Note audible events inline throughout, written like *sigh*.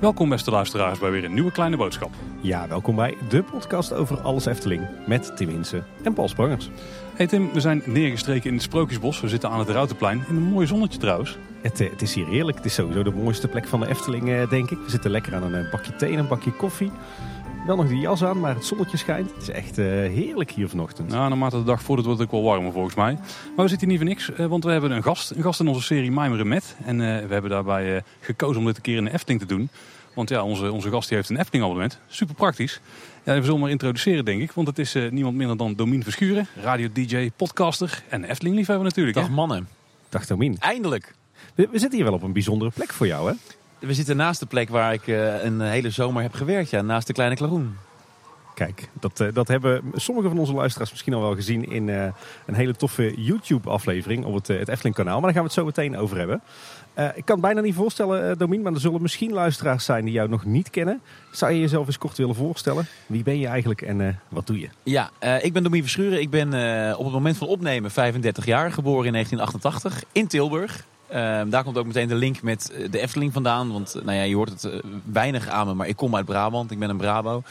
Welkom beste luisteraars bij weer een nieuwe kleine boodschap. Ja, welkom bij de podcast over alles Efteling met Tim Insen en Paul Sprangers. Hey Tim, we zijn neergestreken in het Sprookjesbos. We zitten aan het Routenplein in een mooi zonnetje trouwens. Het, eh, het is hier heerlijk. Het is sowieso de mooiste plek van de Efteling, eh, denk ik. We zitten lekker aan een eh, bakje thee en een bakje koffie. Wel nog die jas aan, maar het zonnetje schijnt. Het is echt uh, heerlijk hier vanochtend. Nou, naarmate de dag voordat wordt het ook wel warmer volgens mij. Maar we zitten hier niet voor niks, uh, want we hebben een gast. Een gast in onze serie Mijmeren Met. En uh, we hebben daarbij gekozen om dit een keer in de Efteling te doen. Want ja, onze, onze gast die heeft een Efteling abonnement. Super praktisch. Ja, we zullen maar introduceren denk ik. Want het is niemand minder dan Domien Verschuren. Radio-dj, podcaster en Efteling liefhebber natuurlijk. Dag hè? mannen. Dag Domien. Eindelijk. We, we zitten hier wel op een bijzondere plek voor jou hè? We zitten naast de plek waar ik een hele zomer heb gewerkt. Ja, naast de Kleine Klaroen. Kijk, dat, dat hebben sommige van onze luisteraars misschien al wel gezien in uh, een hele toffe YouTube-aflevering op het, het Efteling-kanaal. Maar daar gaan we het zo meteen over hebben. Uh, ik kan het bijna niet voorstellen, Domien, maar er zullen misschien luisteraars zijn die jou nog niet kennen. Zou je jezelf eens kort willen voorstellen? Wie ben je eigenlijk en wat doe je? Ja, ik ben Domien Verschuren. Ik ben op het moment van opnemen 35 jaar, geboren in 1988 in Tilburg. Daar komt ook meteen de link met de Efteling vandaan. Want nou ja, je hoort het weinig aan me, maar ik kom uit Brabant. Ik ben een Brabo.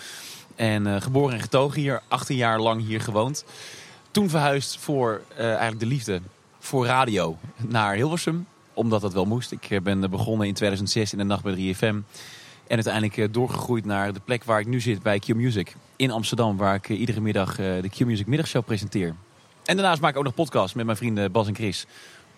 En geboren en getogen hier, 18 jaar lang hier gewoond. Toen verhuisd voor eigenlijk de liefde voor radio naar Hilversum. Omdat dat wel moest. Ik ben begonnen in 2006 in de nacht bij 3FM. En uiteindelijk doorgegroeid naar de plek waar ik nu zit bij Q-Music. In Amsterdam, waar ik iedere middag de Q-Music middagshow presenteer. En daarnaast maak ik ook nog podcast met mijn vrienden Bas en Chris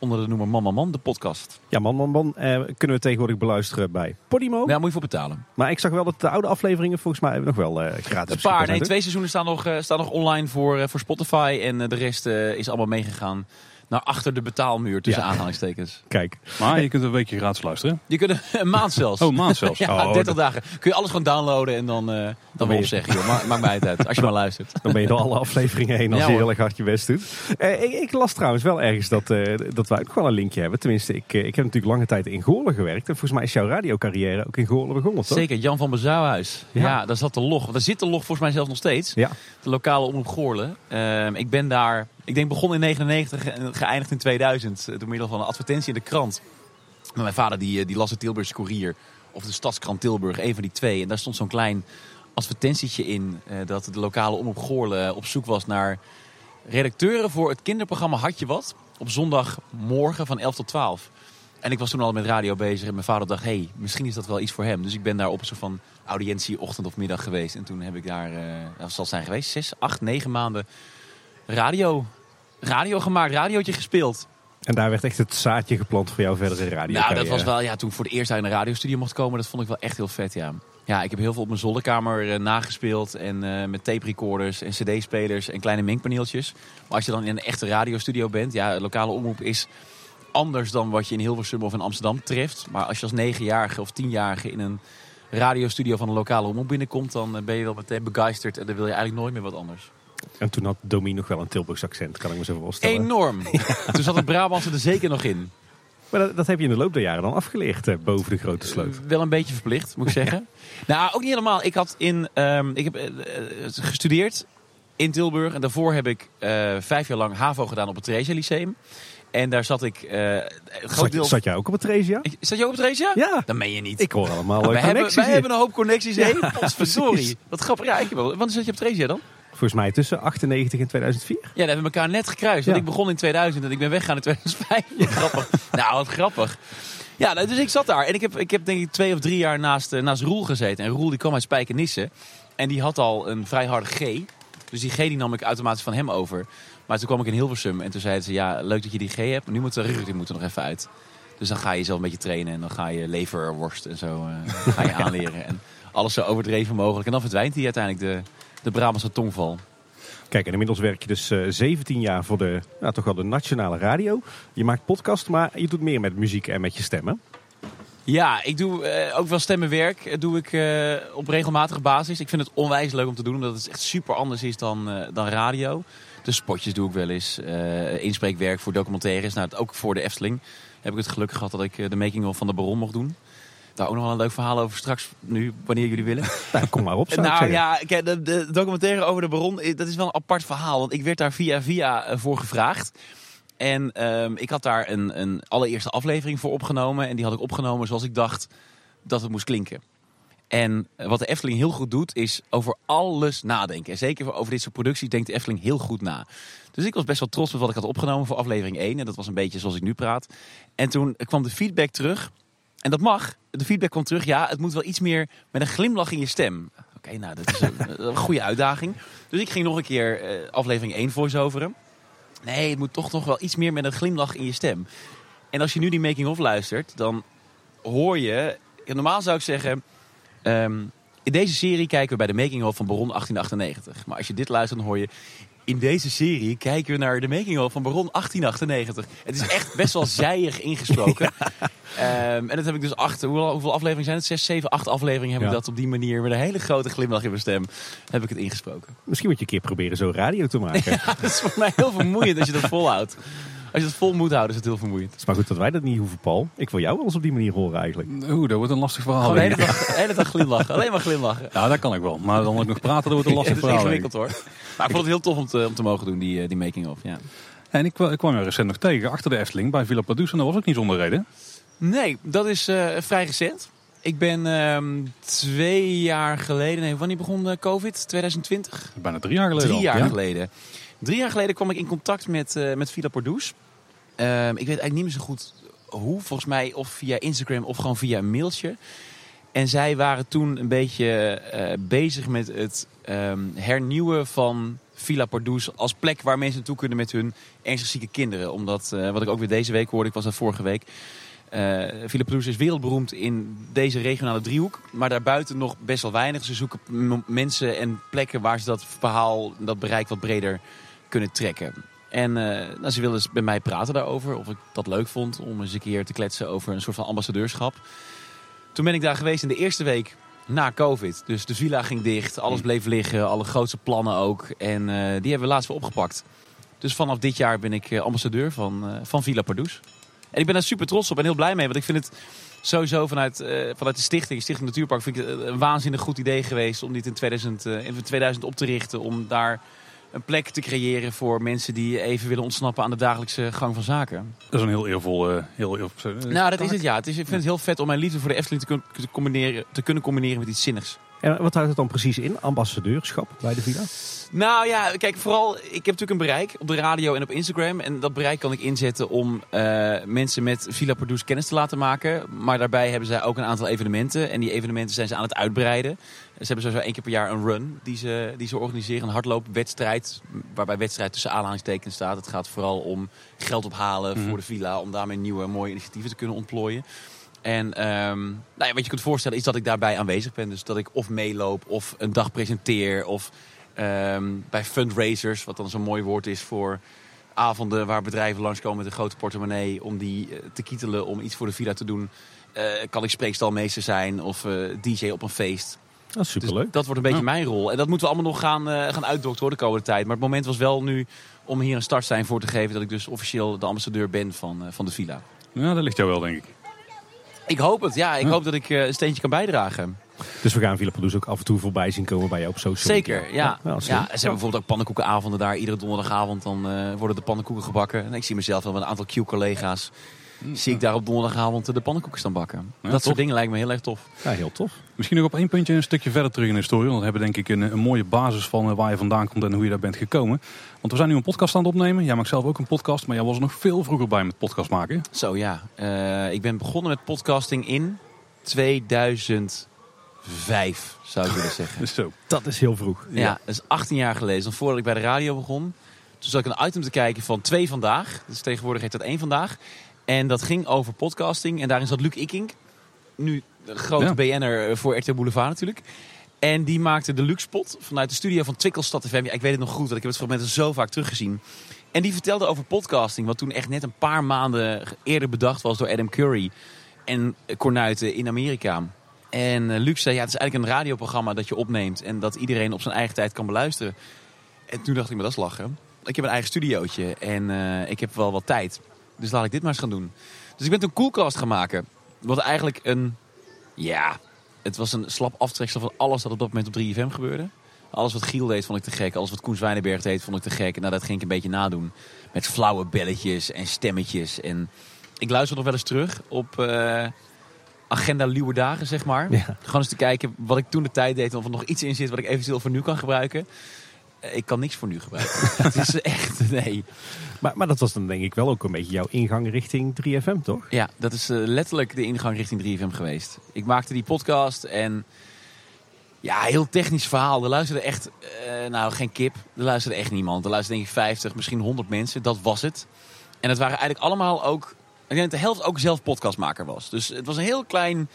onder de noemer Man Man Man, de podcast. Ja, Man Man Man eh, kunnen we tegenwoordig beluisteren bij Podimo. Ja, moet je voor betalen. Maar ik zag wel dat de oude afleveringen volgens mij nog wel uh, gratis Een paar, nee, twee seizoenen staan nog, uh, staan nog online voor, uh, voor Spotify. En de rest is allemaal meegegaan naar achter de betaalmuur tussen ja. aanhalingstekens. Kijk. Maar je kunt een weekje gratis luisteren. Je kunt een maand zelfs. Oh, een maand zelfs. *laughs* ja, oh, 30 dagen. Kun je alles gewoon downloaden en dan, uh, dan weer opzeggen. Joh. Maakt mij het uit, als je maar luistert. Dan ben je door alle afleveringen heen als ja, je heel erg hard je best doet. Uh, ik, ik, las trouwens wel ergens dat, uh, dat wij ook wel een linkje hebben. Tenminste, ik, ik heb natuurlijk lange tijd in Goorlen gewerkt. En volgens mij is jouw radiocarrière ook in Goorlen begonnen, toch? Zeker, Jan van Bezouwhuis. Ja. ja, daar zat de log. Daar zit de log volgens mij zelfs nog steeds. Ja. De lokale omroep Goorlen. ik ben daar... Ik denk begon in 99 en geëindigd in 2000 door middel van een advertentie in de krant. Maar mijn vader die, die las de Tilburgse Courier of de Stadskrant Tilburg, een van die twee. En daar stond zo'n klein advertentietje in uh, dat de lokale omroep Goorlen op zoek was naar redacteuren voor het kinderprogramma Had je wat? Op zondagmorgen van 11 tot 12. En ik was toen al met radio bezig en mijn vader dacht, hé, hey, misschien is dat wel iets voor hem. Dus ik ben daar op een soort van audiëntie ochtend of middag geweest. En toen heb ik daar, uh, dat zal zijn geweest, zes, acht, negen maanden radio, radio gemaakt, radiootje gespeeld. En daar werd echt het zaadje geplant voor jouw verdere radio. Nou, dat was wel, ja, toen ik voor het eerst uit een radiostudio mocht komen, dat vond ik wel echt heel vet, ja. Ja, ik heb heel veel op mijn zolderkamer uh, nagespeeld. En uh, met tape recorders en cd-spelers en kleine mengpaneeltjes. Maar als je dan in een echte radiostudio bent, ja, lokale omroep is anders dan wat je in Hilversum of in Amsterdam treft. Maar als je als negenjarige of tienjarige in een radiostudio van een lokale omroep binnenkomt, dan eh, ben je wel meteen begeisterd en dan wil je eigenlijk nooit meer wat anders. En toen had Domi nog wel een Tilburgs accent, kan ik me zo voorstellen. Enorm. *laughs* Toen zat het Brabantse er zeker nog in. Maar dat, dat, heb je in de loop der jaren dan afgeleerd eh, boven de grote sloot. Uh, wel een beetje verplicht, moet ik *laughs* zeggen. nou, ook niet helemaal. Ik, had in, um, ik heb uh, gestudeerd in Tilburg. En daarvoor heb ik vijf jaar lang HAVO gedaan op het Theresia Lyceum. En daar zat ik... zat, deel... zat jij ook op het Theresia? Zat jij ook op het Theresia? Ja. Dat meen je niet. Ik hoor allemaal nou, wij hebben, wij hebben een hoop connecties. Ja. Hé, sorry. *laughs* Wat grappig. Ja, ik heb wel. Wanneer zat je op het Theresia dan? Volgens mij tussen 98 en 2004. Ja, dat hebben we elkaar net gekruist. Want ik begon in 2000 en ik ben weggegaan in 2005. Ja, *laughs* grappig. nou, wat grappig. Ja, dus ik zat daar. En ik heb, ik heb denk ik twee of drie jaar naast, naast Roel gezeten. En Roel die kwam uit Spijkenisse. En die had al een vrij harde G. Dus die G die nam ik automatisch van hem over. Maar toen kwam ik in Hilversum. En toen zeiden ze, ja, leuk dat je die G hebt. Maar nu moet de rug die moet er nog even uit. Dus dan ga je zelf een beetje trainen. En dan ga je leverworst en zo uh, ga je *laughs* aanleren. En alles zo overdreven mogelijk. En dan verdwijnt hij uiteindelijk de, de Brabantse tongval. Kijk, en inmiddels werk je dus uh, 17 jaar voor de, nou, toch wel de nationale radio. Je maakt podcast, maar je doet meer met muziek en met je stemmen. Ja, ik doe uh, ook wel stemmenwerk. Dat doe ik uh, op regelmatige basis. Ik vind het onwijs leuk om te doen, omdat het echt super anders is dan, dan radio. De spotjes doe ik wel eens. inspreekwerk voor documentaires. Nou, ook voor de Efteling heb ik het geluk gehad dat ik de making-of van de Baron mocht doen. Daar ook nog wel een leuk verhaal over straks, nu, wanneer jullie willen. *laughs* Nou, kom maar op, zou Nou ja, kijk, de, de documentaire over de Baron, eh, dat is wel een apart verhaal. Want ik werd daar via via eh, voor gevraagd. En ehm, ik had daar een, een allereerste aflevering voor opgenomen. En die had ik opgenomen zoals ik dacht dat het moest klinken. En eh, wat de Efteling heel goed doet, is over alles nadenken. En zeker over dit soort producties denkt de Efteling heel goed na. Dus ik was best wel trots met wat ik had opgenomen voor aflevering 1. En dat was een beetje zoals ik nu praat. En toen kwam de feedback terug. En dat mag. De feedback kwam terug. Ja, het moet wel iets meer met een glimlach in je stem. Oké, nou, dat is een, *laughs* een goede uitdaging. Dus ik ging nog een keer eh, aflevering 1 voice-overen. Nee, het moet toch nog wel iets meer met een glimlach in je stem. En als je nu die making-of luistert, dan hoor je... Normaal zou ik zeggen... ehm, in deze serie kijken we bij de making-of van Baron 1898. Maar als je dit luistert, dan hoor je... In deze serie kijken we naar de making-of van Baron 1898. Het is echt best wel zijig ingesproken. *laughs* Ehm, en dat heb ik dus acht... Hoeveel, hoeveel afleveringen zijn het? Zes, zeven, acht afleveringen heb ik dat op die manier... met een hele grote glimlach in mijn stem... heb ik het ingesproken. Misschien moet je een keer proberen zo radio te maken. *laughs* Dat is voor mij heel vermoeiend als je dat *laughs* volhoudt. Als je dat vol moet houden, is het heel vermoeiend. Het is maar goed dat wij dat niet hoeven, Paul. Ik wil jou wel eens op die manier horen eigenlijk. Oeh, dat wordt een lastig verhaal. Gewoon de hele dag, de hele dag glimlachen. Alleen maar glimlachen. Ja, dat kan ik wel. Maar dan ook nog praten, dat wordt een *laughs* lastig het is verhaal. ingewikkeld hoor. Maar ik vond het heel tof om te, om te mogen doen, die, eh, die making-of. Ja. En ik, kwa- ik kwam je recent nog tegen achter de Efteling bij Villa Padus. En dat was ook niet zonder reden. Nee, dat is eh, vrij recent. Ik ben ehm, twee jaar geleden... Nee, wanneer begon eh, COVID? 2020? Bijna drie jaar geleden Drie al. jaar Ja? geleden. Drie jaar geleden kwam ik in contact met, eh met Villa Pardoes. Ehm, ik weet eigenlijk niet meer zo goed hoe. Volgens mij of via Instagram of gewoon via een mailtje. En zij waren toen een beetje eh, bezig met het ehm, hernieuwen van Villa Pardoes als plek waar mensen naartoe kunnen met hun ernstig zieke kinderen. Omdat, eh, wat ik ook weer deze week hoorde, ik was daar vorige week. Villa Pardoes is wereldberoemd in deze regionale driehoek. Maar daarbuiten nog best wel weinig. Ze zoeken mensen en plekken waar ze dat verhaal, dat bereik wat breder kunnen trekken. En nou, ze wilden eens bij mij praten daarover. Of ik dat leuk vond om eens een keer te kletsen over een soort van ambassadeurschap. Toen ben ik daar geweest in de eerste week na COVID. Dus de villa ging dicht, alles bleef liggen, alle grootste plannen ook. En eh, die hebben we laatst weer opgepakt. Dus vanaf dit jaar ben ik eh, ambassadeur van, van Villa Pardoes. En ik ben daar super trots op en heel blij mee. Want ik vind het sowieso vanuit, vanuit de stichting, Stichting Natuurpark, vind ik het een waanzinnig goed idee geweest om dit in 2000, eh, in 2000 op te richten. Om daar een plek te creëren voor mensen die even willen ontsnappen aan de dagelijkse gang van zaken. Dat is een heel eervol... eh, heel eervol Nou, dat is het ja. Het is, ik vind het heel vet om mijn liefde voor de Efteling te, kun- te, combineren, te kunnen combineren met iets zinnigs. En wat houdt het dan precies in, ambassadeurschap bij de Villa? Nou ja, kijk, vooral, ik heb natuurlijk een bereik op de radio en op Instagram. En dat bereik kan ik inzetten om eh, mensen met Villa Pardoes kennis te laten maken. Maar daarbij hebben zij ook een aantal evenementen. En die evenementen zijn ze aan het uitbreiden. Ze hebben sowieso één keer per jaar een run die ze, die ze organiseren. Een hardloopwedstrijd, waarbij wedstrijd tussen aanhalingstekens staat. Het gaat vooral om geld ophalen Mhm. voor de Villa. Om daarmee nieuwe mooie initiatieven te kunnen ontplooien. En ehm, nou ja, wat je kunt voorstellen is dat ik daarbij aanwezig ben. Dus dat ik of meeloop of een dag presenteer. Of ehm, bij fundraisers, wat dan zo'n mooi woord is voor avonden waar bedrijven langskomen met een grote portemonnee. Om die eh, te kietelen om iets voor de villa te doen. Eh, kan ik spreekstalmeester zijn of eh, DJ op een feest. Dat is Dus superleuk. dat wordt een beetje Ja. mijn rol. En dat moeten we allemaal nog gaan, eh gaan uitdokteren hoor, de komende tijd. Maar het moment was wel nu om hier een startsein voor te geven. Dat ik dus officieel de ambassadeur ben van, eh, van de villa. Ja, dat ligt jou wel, denk ik. Ik hoop het, ja. Ik Ja. hoop dat ik eh, een steentje kan bijdragen. Dus we gaan Villa ook af en toe voorbij zien komen bij jou op social media. Zeker, ja. Ja, ja, slim. ze hebben bijvoorbeeld ook pannenkoekenavonden daar. Iedere donderdagavond dan worden de pannenkoeken gebakken. En ik zie mezelf wel met een aantal Q-collega's. Zie ik daar op donderdagavond de pannenkoeken staan bakken. dat tof. soort dingen lijkt me heel erg tof. Ja, heel tof. Misschien nog op één puntje een stukje verder terug in de historie. Want we hebben denk ik een, een mooie basis van eh, waar je vandaan komt en hoe je daar bent gekomen. Want we zijn nu een podcast aan het opnemen. Jij maakt zelf ook een podcast, maar jij was er nog veel vroeger bij met podcast maken. Zo ja, Eh, ik ben begonnen met podcasting in 2005, zou ik willen zeggen. Dus *laughs* zo. Dat is heel vroeg. Ja, dat is 18 jaar geleden. Dan voordat ik bij de radio begon. Toen zat ik een item te kijken van twee vandaag. Dus tegenwoordig heet dat één vandaag. En dat ging over podcasting. En daarin zat Luc Ikink. Nu grote Ja. BN'er voor RTL Boulevard natuurlijk. En die maakte de Spot vanuit de studio van Twikkelstad FM. Ja, ik weet het nog goed, want ik heb het fragment zo vaak teruggezien. En die vertelde over podcasting. Wat toen echt net een paar maanden eerder bedacht was door Adam Curry. En Cornuiten in Amerika. En eh, Luc zei, ja, het is eigenlijk een radioprogramma dat je opneemt. En dat iedereen op zijn eigen tijd kan beluisteren. En toen dacht ik, maar dat is lachen. Ik heb een eigen studiootje en eh, ik heb wel wat tijd. Dus laat ik dit maar eens gaan doen. Dus ik ben toen Coolcast gaan maken. Wat eigenlijk een Ja, het was een slap aftreksel van alles dat op dat moment op 3FM gebeurde. Alles wat Giel deed vond ik te gek. Alles wat Koen Zwijnenberg deed vond ik te gek. Nou, dat ging ik een beetje nadoen. Met flauwe belletjes en stemmetjes. En ik luister nog wel eens terug op uh, agenda luwe dagen, zeg maar. Ja. Gewoon eens te kijken wat ik toen de tijd deed. Of er nog iets in zit wat ik eventueel voor nu kan gebruiken. Ik kan niks voor nu gebruiken. *laughs* Het is echt, nee. Maar, maar dat was dan denk ik wel ook een beetje jouw ingang richting 3FM, toch? Ja, dat is eh, letterlijk de ingang richting 3FM geweest. Ik maakte die podcast en ja, heel technisch verhaal. Er luisterde echt, eh, nou geen kip, er luisterde echt niemand. Er luisterde denk ik 50, misschien 100 mensen, dat was het. En het waren eigenlijk allemaal ook, ik denk dat de helft ook zelf podcastmaker was. Dus het was een heel klein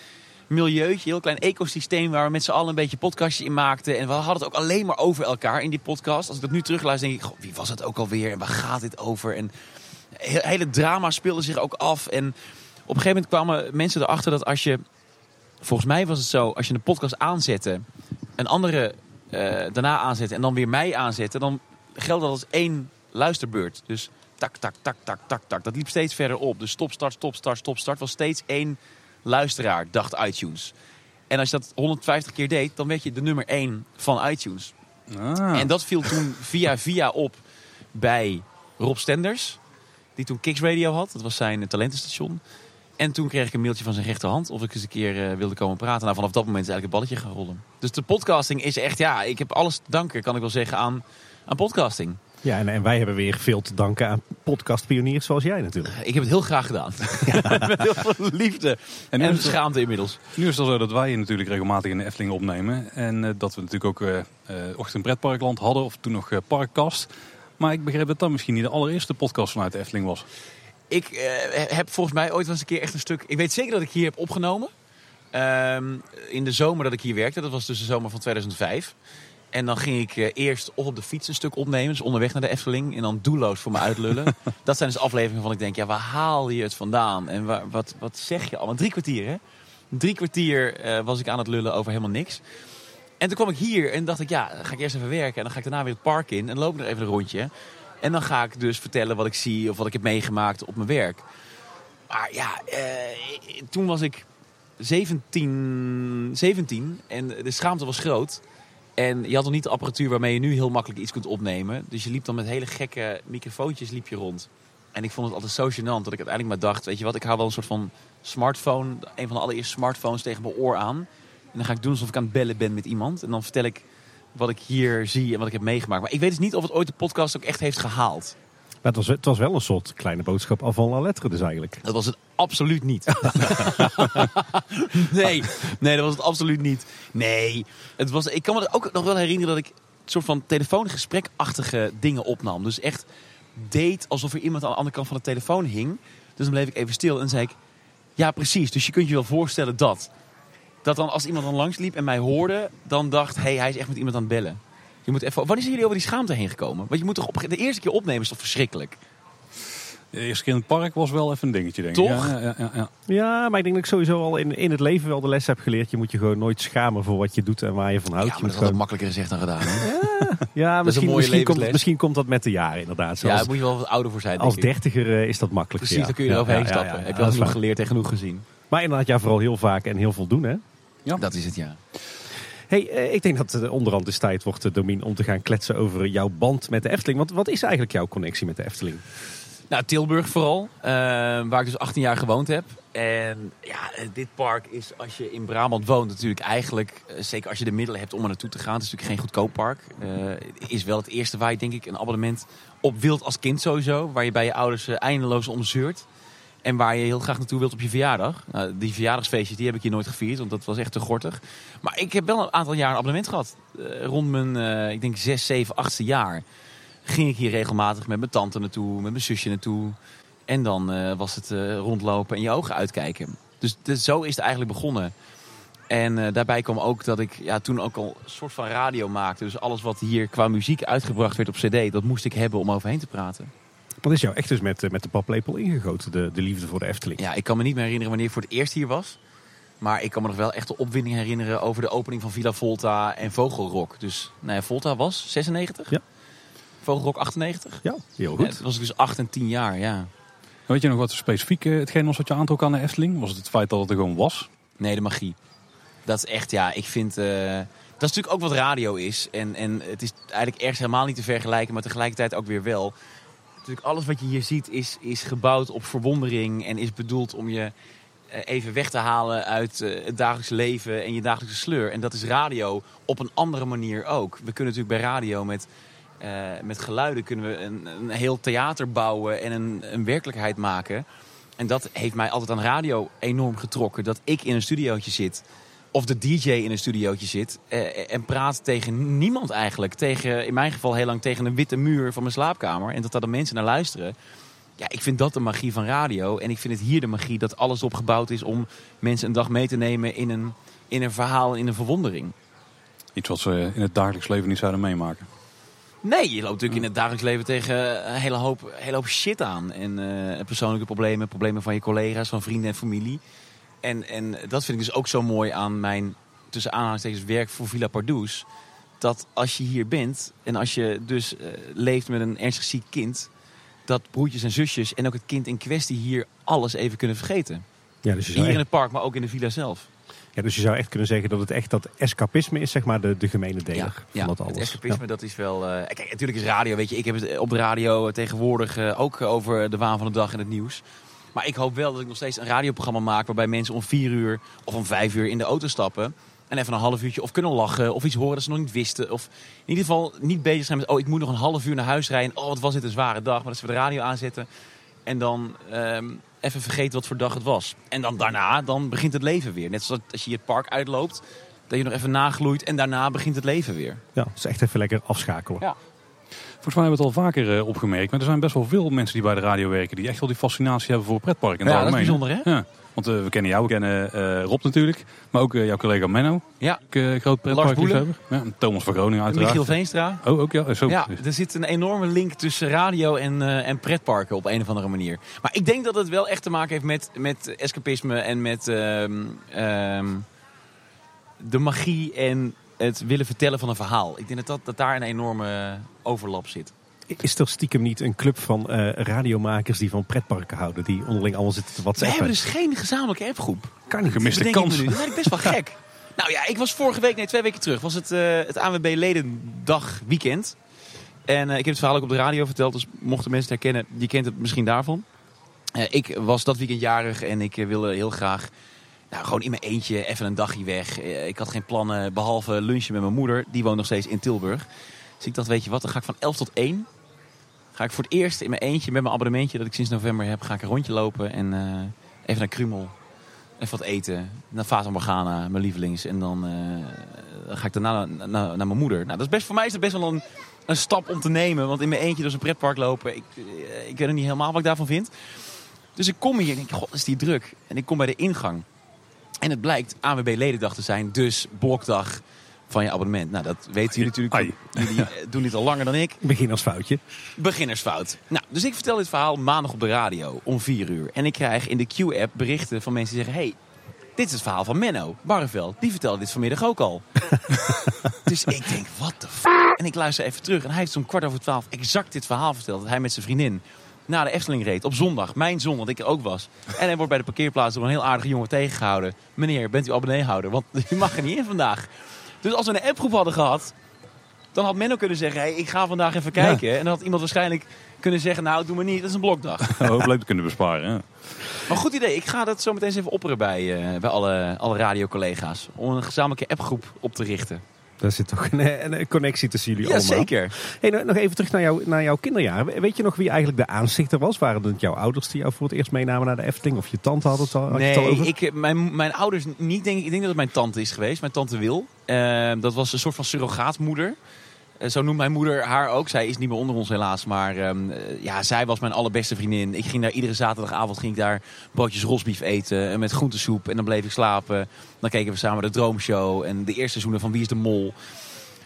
milieutje, heel klein ecosysteem waar we met z'n allen een beetje podcastjes in maakten. En we hadden het ook alleen maar over elkaar in die podcast. Als ik dat nu terugluister, denk ik, wie was het ook alweer en waar gaat dit over? En he- hele drama speelde zich ook af. En op een gegeven moment kwamen mensen erachter dat als je, volgens mij was het zo, als je een podcast aanzette, een andere eh, daarna aanzette en dan weer mij aanzette, dan geldt dat als één luisterbeurt. Dus tak, tak, tak, tak, tak, tak. Dat liep steeds verder op. Dus stop, start, stop, start, stop, start was steeds één luisteraar, dacht iTunes. En als je dat 150 keer deed, dan werd je de nummer 1 van iTunes. Ah. En dat viel toen via via op bij Rob Stenders. Die toen Kicks Radio had. Dat was zijn talentenstation. En toen kreeg ik een mailtje van zijn rechterhand of ik eens een keer eh, wilde komen praten. Nou, vanaf dat moment is eigenlijk het balletje gaan rollen. Dus de podcasting is echt, ja, ik heb alles te danken, kan ik wel zeggen, aan, aan podcasting. Ja, en, en wij hebben weer veel te danken aan podcastpioniers zoals jij natuurlijk. Ik heb het heel graag gedaan. *laughs* *laughs* Met heel veel liefde en, het- schaamte inmiddels. Nu is het al zo dat wij natuurlijk regelmatig in de Efteling opnemen. En eh, dat we natuurlijk ook eh eh, Ochtend Pretparkland hadden, of toen nog Parkkast. Maar ik begreep dat dat misschien niet de allereerste podcast vanuit de Efteling was. Ik eh, heb volgens mij ooit wel eens een keer echt een stuk... Ik weet zeker dat ik hier heb opgenomen. Ehm, in de zomer dat ik hier werkte. Dat was dus de zomer van 2005. En dan ging ik eh, eerst of op de fiets een stuk opnemen. Dus onderweg naar de Efteling. En dan doelloos voor me uitlullen. *laughs* dat zijn dus afleveringen van ik denk... Ja, waar haal je het vandaan? En waar, wat, wat zeg je allemaal? Drie kwartier, hè? Drie kwartier eh, was ik aan het lullen over helemaal niks. En toen kwam ik hier en dacht ik... Ja, ga ik eerst even werken. En dan ga ik daarna weer het park in. En loop ik nog even een rondje. En dan ga ik dus vertellen wat ik zie of wat ik heb meegemaakt op mijn werk. Maar ja, eh, toen was ik 17, 17 en de schaamte was groot. En je had nog niet de apparatuur waarmee je nu heel makkelijk iets kunt opnemen. Dus je liep dan met hele gekke microfoontjes liep je rond. En ik vond het altijd zo gênant dat ik uiteindelijk maar dacht... weet je wat, ik hou wel een soort van smartphone... een van de allereerste smartphones tegen mijn oor aan. En dan ga ik doen alsof ik aan het bellen ben met iemand. En dan vertel ik wat ik hier zie en wat ik heb meegemaakt. Maar ik weet dus niet of het ooit de podcast ook echt heeft gehaald. Maar het was, het was wel een soort kleine boodschap avant la lettre dus eigenlijk. Dat was het absoluut niet. *laughs* nee, nee, dat was het absoluut niet. Nee, het was, ik kan me ook nog wel herinneren dat ik een soort van telefoongesprekachtige dingen opnam. Dus echt deed alsof er iemand aan de andere kant van de telefoon hing. Dus dan bleef ik even stil en zei ik, ja precies, dus je kunt je wel voorstellen dat. Dat dan als iemand dan langs liep en mij hoorde, dan dacht, hé, hey, hij is echt met iemand aan het bellen. Je moet even, wanneer zijn jullie over die schaamte heen gekomen? Want je moet toch op, de eerste keer opnemen is toch verschrikkelijk? De eerste keer in het park was wel even een dingetje, denk ik. Toch? Ja, ja, ja, ja. Ja, maar ik denk dat ik sowieso al in, in het leven wel de les heb geleerd. Je moet je gewoon nooit schamen voor wat je doet en waar je van houdt. Ja, Je maar moet dat is gewoon- makkelijker gezegd dan gedaan. Hè? *laughs* ja *laughs* een misschien, misschien, komt, misschien komt dat met de jaren inderdaad. Ja, Zoals, daar moet je wel wat ouder voor zijn. als dertiger eh, is dat makkelijk. Precies, ja. dan kun je Ja, eroverheen ja, ja, stappen. ja, Heb ja, je al genoeg geleerd en genoeg gezien. Maar inderdaad, ja, vooral heel vaak en heel veel doen hè. Dat is het, ja. Hey, eh, ik denk dat het onderhand eens tijd wordt, eh, Domien, om te gaan kletsen over jouw band met de Efteling. Want wat is eigenlijk jouw connectie met de Efteling? Nou, Tilburg vooral, eh, waar ik dus 18 jaar gewoond heb. En ja, dit park is als je in Brabant woont natuurlijk eigenlijk, zeker als je de middelen hebt om er naartoe te gaan, het is natuurlijk geen goedkoop park. Eh, is wel het eerste waar je denk ik een abonnement op wilt als kind sowieso. Waar je bij je ouders eindeloos om zeurt. En waar je heel graag naartoe wilt op je verjaardag. Nou, die verjaardagsfeestjes die heb ik hier nooit gevierd, want dat was echt te gortig. Maar ik heb wel een aantal jaar een abonnement gehad. Eh, rond mijn, eh, ik denk, 6, 7, 8ste jaar ging ik hier regelmatig met mijn tante naartoe, met mijn zusje naartoe. En dan eh, was het rondlopen en je ogen uitkijken. Dus, zo is het eigenlijk begonnen. En daarbij kwam ook dat ik ja, toen ook al een soort van radio maakte. Dus alles wat hier qua muziek uitgebracht werd op cd, dat moest ik hebben om overheen te praten. Dat is jou echt dus met, eh, met de paplepel ingegoten, de, de liefde voor de Efteling. Ja, ik kan me niet meer herinneren wanneer ik voor het eerst hier was. Maar ik kan me nog wel echt de opwinding herinneren over de opening van Villa Volta en Vogelrok. Dus nou ja, Volta was 96? Ja. Vogelrok 98? Ja, heel Ja, goed. dat was ik dus 8 en 10 jaar, ja. Weet je nog wat specifiek eh, hetgeen was wat je aantrok aan de Efteling? Was het het feit dat het er gewoon was? Nee, de magie. Dat is echt, ja, ik vind... eh, dat is natuurlijk ook wat radio is. En, en het is eigenlijk ergens helemaal niet te vergelijken, maar tegelijkertijd ook weer wel. Natuurlijk alles wat je hier ziet is, is gebouwd op verwondering en is bedoeld om je eh, even weg te halen uit eh, het dagelijks leven en je dagelijkse sleur. En dat is radio op een andere manier ook. We kunnen natuurlijk bij radio met, eh, met geluiden kunnen we een, een heel theater bouwen en een, een werkelijkheid maken. En dat heeft mij altijd aan radio enorm getrokken. Dat ik in een studiootje zit, of de DJ in een studiootje zit, eh, en praat tegen niemand eigenlijk. Tegen, in mijn geval heel lang tegen een witte muur van mijn slaapkamer. En dat daar de mensen naar luisteren. Ja, ik vind dat de magie van radio. En ik vind het hier de magie dat alles opgebouwd is om mensen een dag mee te nemen in een, in een verhaal, in een verwondering. Iets wat ze in het dagelijks leven niet zouden meemaken. Nee, je loopt natuurlijk in het dagelijks leven tegen een hele hoop, hele hoop shit aan. En eh, persoonlijke problemen, problemen van je collega's, van vrienden en familie. En, en dat vind ik dus ook zo mooi aan mijn, tussen aanhalingstekens, werk voor Villa Pardoes. Dat als je hier bent en als je dus eh, leeft met een ernstig ziek kind... dat broertjes en zusjes en ook het kind in kwestie hier alles even kunnen vergeten. Ja, dus Hier in het park, maar ook in de villa zelf. ja, dus je zou echt kunnen zeggen dat het echt dat escapisme is, zeg maar, de, de gemene deler van dat alles. het escapisme, dat is wel... eh, kijk, natuurlijk is radio, weet je, ik heb het op de radio tegenwoordig eh, ook over de waan van de dag en het nieuws. Maar ik hoop wel dat ik nog steeds een radioprogramma maak waarbij mensen om vier uur of om vijf uur in de auto stappen. En even een half uurtje of kunnen lachen of iets horen dat ze nog niet wisten. Of in ieder geval niet bezig zijn met, oh ik moet nog een half uur naar huis rijden. Oh wat was dit een zware dag. Maar dat ze de radio aanzetten en dan ehm, even vergeten wat voor dag het was. En dan daarna, dan begint het leven weer. Net zoals als je het park uitloopt, dat je nog even nagloeit en daarna begint het leven weer. Ja, het is echt even lekker afschakelen. Ja. Volgens mij hebben we het al vaker eh, opgemerkt. Maar er zijn best wel veel mensen die bij de radio werken. Die echt wel die fascinatie hebben voor pretparken. Ja, dat is bijzonder hè? Ja. Want eh, we kennen jou, we kennen eh, Rob natuurlijk. Maar ook jouw collega Menno. Ja, eh, groot pretparkliefhebber. Ja, Thomas van Groningen uiteraard. Michiel Veenstra. Oh, ook ja. Zo. Ja, er zit een enorme link tussen radio en, en pretparken op een of andere manier. Maar ik denk dat het wel echt te maken heeft met, met escapisme en met ehm, ehm, de magie en het willen vertellen van een verhaal. Ik denk dat, dat, dat daar een enorme overlap zit. Is er stiekem niet een club van eh, radiomakers die van pretparken houden, die onderling allemaal zitten te We whatsappen? hebben dus geen gezamenlijke appgroep. Kan niet. Gemiste ik kans. nu. Dat is eigenlijk best wel *laughs* gek. nou ja, ik was vorige week, nee twee weken terug, was het, eh, het ANWB Ledendag weekend. En eh, ik heb het verhaal ook op de radio verteld, dus mochten mensen het herkennen, die kent het misschien daarvan. Eh, ik was dat weekend jarig en ik eh, wilde heel graag nou, gewoon in mijn eentje even een dagje weg. Eh, ik had geen plannen behalve lunchen met mijn moeder, die woont nog steeds in Tilburg. Dus ik dacht, weet je wat, dan ga ik van 11 tot 1 ga ik voor het eerst in mijn eentje met mijn abonnementje dat ik sinds november heb, ga ik een rondje lopen en eh, even naar Krumel. Even wat eten. Naar Fata Morgana, mijn lievelings. En dan eh, ga ik daarna naar, naar, mijn moeder. Nou, dat is best, voor mij is dat best wel een, een stap om te nemen. Want in mijn eentje door zo'n pretpark lopen, ik, ik weet nog niet helemaal wat ik daarvan vind. Dus ik kom hier en denk, god, is die druk. En ik kom bij de ingang. En het blijkt AWB ledendag te zijn, dus blokdag van je abonnement. Nou, dat weten jullie natuurlijk. Ai. Jullie *laughs* doen dit al langer dan ik. Beginnersfoutje. Beginnersfout. Nou, dus ik vertel dit verhaal maandag op de radio om 4 uur. En ik krijg in de Q-app berichten van mensen die zeggen... hey, dit is het verhaal van Menno Barreveld. Die vertelde dit vanmiddag ook al. *laughs* dus ik denk, wat de f***? En ik luister even terug. En hij heeft om kwart over twaalf exact dit verhaal verteld. Dat hij met zijn vriendin naar de Efteling reed. Op zondag. Mijn zon, want ik er ook was. En hij wordt bij de parkeerplaats door een heel aardige jongen tegengehouden. Meneer, bent u abonneehouder? Want *laughs* u mag er niet in vandaag. Dus als we een appgroep hadden gehad... Dan had Menno kunnen zeggen, hey, ik ga vandaag even kijken. En dan had iemand waarschijnlijk kunnen zeggen, nou, doe maar niet, dat is een blokdag. *laughs* Hoop leuk te kunnen besparen. Ja. Maar goed idee, ik ga dat zo meteen eens even opperen bij, eh, bij alle, alle radiocollega's. Om een gezamenlijke appgroep op te richten. Daar zit toch een, een connectie tussen jullie Ja, allemaal. zeker. Hey, nou, nog even terug naar, jou, naar jouw kinderjaren. Weet je nog wie eigenlijk de aanstichter was? Waren het jouw ouders die jou voor het eerst meenamen naar de Efteling? Of je tante had het al, had je het al Nee, over? ik, mijn, mijn ouders niet. Denk, ik ik denk dat het mijn tante is geweest. Mijn tante Wil. Eh, dat was een soort van surrogaatmoeder. Eh, zo noemt mijn moeder haar ook. Zij is niet meer onder ons helaas. Maar ehm, eh, ja, zij was mijn allerbeste vriendin. Ik ging daar iedere zaterdagavond ging ik daar broodjes rosbief eten. En met groentesoep. En dan bleef ik slapen. Dan keken we samen de Droomshow. En de eerste seizoenen van Wie is de Mol.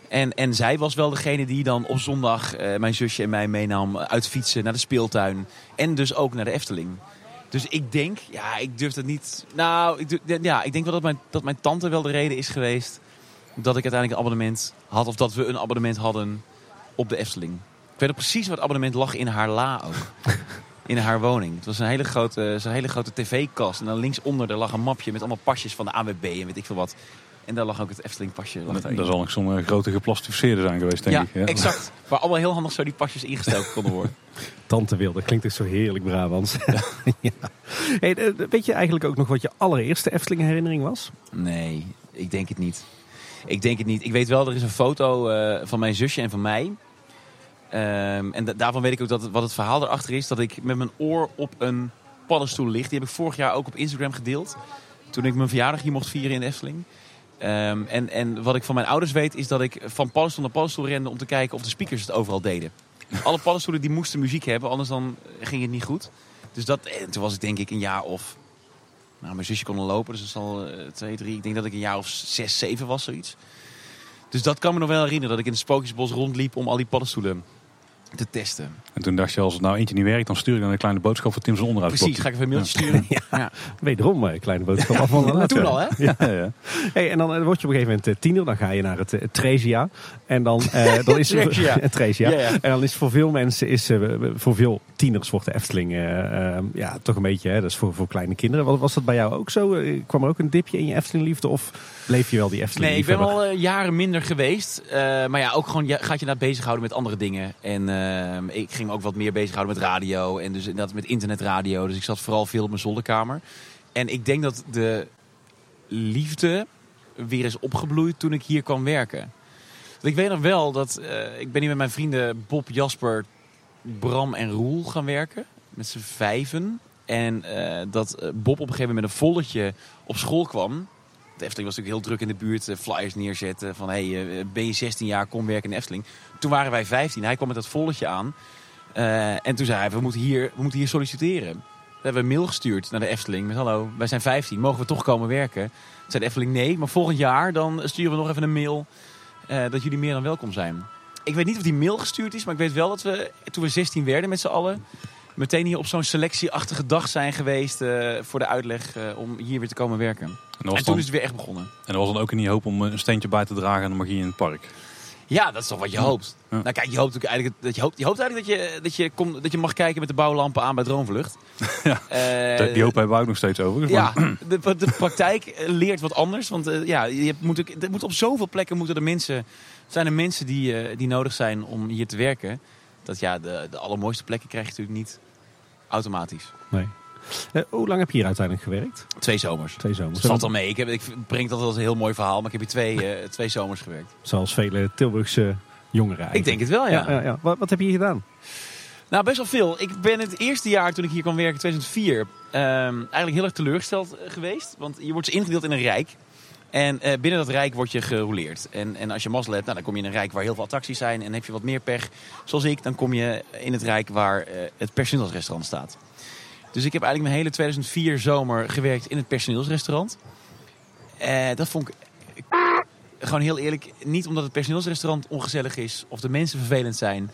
En, en zij was wel degene die dan op zondag eh, mijn zusje en mij meenam uit fietsen naar de speeltuin. En dus ook naar de Efteling. Dus ik denk, ja, ik durf het niet. Nou, ik, ja, ik denk wel dat mijn, dat mijn tante wel de reden is geweest dat ik uiteindelijk een abonnement had. Of dat we een abonnement hadden op de Efteling. Ik weet nog precies wat abonnement lag in haar la ook. *laughs* in haar woning. Het was een hele grote, zo'n hele grote tv-kast. En dan linksonder daar lag een mapje met allemaal pasjes van de AWB en weet ik veel wat. En daar lag ook het Efteling-pasje. Dat zal ik zo'n eh, grote geplastificeerde zijn geweest, denk ja, ik. Ja. exact. Waar allemaal heel handig zo die pasjes ingestoken konden worden. *laughs* Tante Wilde, klinkt dus zo heerlijk Brabants. ja. *laughs* Hey, weet je eigenlijk ook nog wat je allereerste Efteling herinnering was? Nee, ik denk het niet. Ik denk het niet. Ik weet wel, er is een foto eh, van mijn zusje en van mij. Ehm, en da- daarvan weet ik ook dat het- wat het verhaal erachter is. Dat ik met mijn oor op een paddenstoel lig. Die heb ik vorig jaar ook op Instagram gedeeld. Toen ik mijn verjaardag hier mocht vieren in de Efteling. Ehm, en, en wat ik van mijn ouders weet is dat ik van paddenstoel naar paddenstoel rende om te kijken of de speakers het overal deden. *laughs* Alle paddenstoelen die moesten muziek hebben, anders dan ging het niet goed. Dus dat, en toen was ik denk ik een jaar of... Nou, mijn zusje kon al lopen, dus dat is al eh, twee, drie... Ik denk dat ik een jaar of zes, zeven was, zoiets. Dus dat kan me nog wel herinneren, dat ik in het Sprookjesbos rondliep om al die paddenstoelen te testen. En toen dacht je, als het nou eentje niet werkt, dan stuur ik dan een kleine boodschap voor Tim zijn onderuit. Precies, ga ik even een mailtje sturen. *laughs* Ja. Wederom, eh, kleine boodschap af van de toen al, hè? Ja, ja. Hey, en dan eh, word je op een gegeven moment eh, tiener, dan ga je naar het, Tresia. En dan, eh, *laughs* dan is Tresia. het *laughs* Tresia. Ja, ja. En dan is voor veel mensen, is, voor veel tieners wordt de Efteling eh, eh, ja, toch een beetje, hè, dat is voor, voor kleine kinderen. Was, was dat bij jou ook zo? Kwam er ook een dipje in je Efteling liefde of bleef je wel die Efteling Nee, ik ben al jaren minder geweest. Eh, maar ja, ook gewoon ja, gaat je daar bezighouden met andere dingen. En ehm, ik ging ook wat meer bezighouden met radio. En dus inderdaad met internetradio. Dus ik zat vooral veel op mijn zolderkamer. En ik denk dat de liefde weer is opgebloeid toen ik hier kwam werken. Want ik weet nog wel dat eh, ik ben hier met mijn vrienden Bob, Jasper, Bram en Roel gaan werken. Met z'n vijven. En eh, dat eh, Bob op een gegeven moment met een volletje op school kwam. De Efteling was natuurlijk heel druk in de buurt. eh, Flyers neerzetten van hey, eh, ben je 16 jaar, kom werken in de Efteling. Toen waren wij 15. Hij kwam met dat volletje aan. Eh, en toen zei hij, we moeten, hier, we moeten hier solliciteren. We hebben een mail gestuurd naar de Efteling met hallo, wij zijn 15, mogen we toch komen werken? Toen zei de Efteling nee, maar volgend jaar dan sturen we nog even een mail eh, dat jullie meer dan welkom zijn. Ik weet niet of die mail gestuurd is, maar ik weet wel dat we toen we 16 werden met z'n allen meteen hier op zo'n selectieachtige dag zijn geweest eh, voor de uitleg eh, om hier weer te komen werken. En, toen dan, is het weer echt begonnen. en dat was dan ook in die hoop om een steentje bij te dragen aan de magie in het park. Ja, dat is toch wat je hoopt. Ja. Nou kijk, je hoopt eigenlijk dat je hoopt, je hoopt eigenlijk dat je, dat je, komt, dat je mag kijken met de bouwlampen aan bij Droomvlucht. *laughs* Ja. Eh, die hoop hebben we ook nog steeds overigens. Ja, maar- *clears throat* de, de praktijk eh, leert wat anders. Want eh, ja, je moet, ook- er moet op zoveel plekken moeten er mensen, zijn er mensen die, eh, die nodig zijn om hier te werken. Dat ja, de, de allermooiste plekken krijg je natuurlijk niet automatisch. Nee. Eh, hoe lang heb je hier uiteindelijk gewerkt? Twee zomers. Twee zomers. Dat valt al mee. Ik, heb, ik breng dat als een heel mooi verhaal, maar ik heb hier twee, eh, twee zomers gewerkt. Zoals vele Tilburgse jongeren Ik denk het wel, ja. Ja, ja, ja. Wat, wat heb je hier gedaan? Nou, best wel veel. Ik ben het eerste jaar toen ik hier kwam werken, 2004, ehm, eigenlijk heel erg teleurgesteld eh, geweest. Want je wordt ingedeeld in een rijk. En eh, binnen dat rijk word je gerouleerd. En, en als je mazzel hebt, nou, dan kom je in een rijk waar heel veel attracties zijn. En heb je wat meer pech, zoals ik, dan kom je in het rijk waar eh, het personeelsrestaurant staat. Dus ik heb eigenlijk mijn hele 2004 zomer gewerkt in het personeelsrestaurant. Eh, dat vond ik gewoon heel eerlijk, niet omdat het personeelsrestaurant ongezellig is of de mensen vervelend zijn.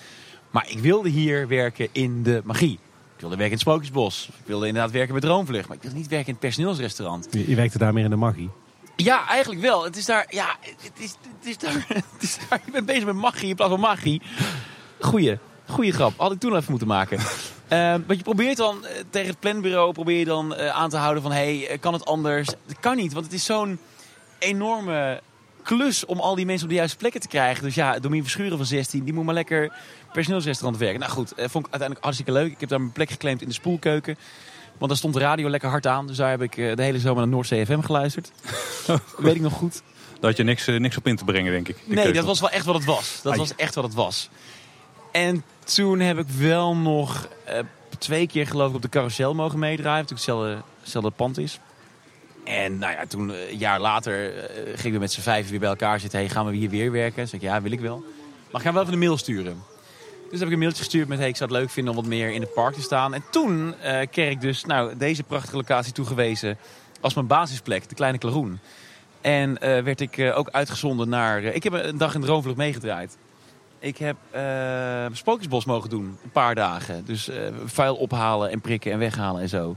Maar ik wilde hier werken in de magie. Ik wilde werken in het Sprookjesbos. Ik wilde inderdaad werken met Droomvlucht. Maar ik wilde niet werken in het personeelsrestaurant. Je, je werkte daar meer in de magie. Ja, eigenlijk wel. Het is daar... Ja, het is, het is daar... *laughs* Het is daar ik ben bezig met magie in plaats van magie. Goeie. Goeie grap. Had ik toen even moeten maken. Eh, want je probeert dan eh, tegen het planbureau probeer je dan eh, aan te houden van... Hey, kan het anders? Dat kan niet, want het is zo'n enorme klus om al die mensen op de juiste plekken te krijgen. Dus ja, Domien Verschuren van 16, die moet maar lekker personeelsrestaurant werken. Nou goed, vond ik uiteindelijk hartstikke leuk. Ik heb daar mijn plek geclaimd in de spoelkeuken. Want daar stond de radio lekker hard aan. Dus daar heb ik eh, de hele zomer naar Noord CFM geluisterd. *laughs* Weet ik nog goed. Daar had je niks, eh, niks op in te brengen, denk ik. Nee, dat was wel echt wat het was. Dat Ai. was echt wat het was. En toen heb ik wel nog eh, twee keer geloof ik op de carousel mogen meedraaien. Natuurlijk hetzelfde, hetzelfde pand is. En nou ja, toen een jaar later eh, gingen we met z'n vijf weer bij elkaar zitten. Hey, gaan we hier weer werken? Zeg ik, ja, wil ik wel. Maar ik ga wel even een mail sturen. Dus heb ik een mailtje gestuurd met, hey, ik zou het leuk vinden om wat meer in het park te staan. En toen eh, kreeg ik dus nou, deze prachtige locatie toegewezen als mijn basisplek, de Kleine Klaroen. En eh, werd ik eh, ook uitgezonden naar... ik heb een dag in Droomvlucht meegedraaid. Ik heb Sprookjesbos mogen doen, een paar dagen. Dus vuil ophalen en prikken en weghalen en zo.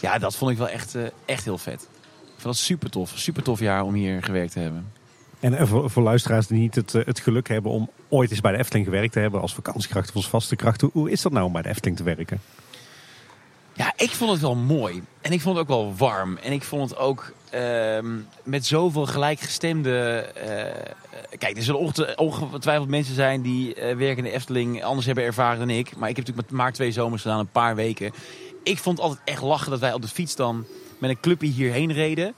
Ja, dat vond ik wel echt, echt heel vet. Ik vond dat super tof. Super tof jaar om hier gewerkt te hebben. En voor, voor luisteraars die niet het, het geluk hebben om ooit eens bij de Efteling gewerkt te hebben als vakantiekracht of als vaste kracht. Hoe, is dat nou om bij de Efteling te werken? ik vond het wel mooi. En ik vond het ook wel warm. En ik vond het ook ehm, met zoveel gelijkgestemde... eh, kijk, er zullen onge- ongetwijfeld mensen zijn die eh, werken in de Efteling... anders hebben ervaren dan ik. Maar ik heb natuurlijk met maar twee zomers gedaan, een paar weken. Ik vond het altijd echt lachen dat wij op de fiets dan met een clubje hierheen reden.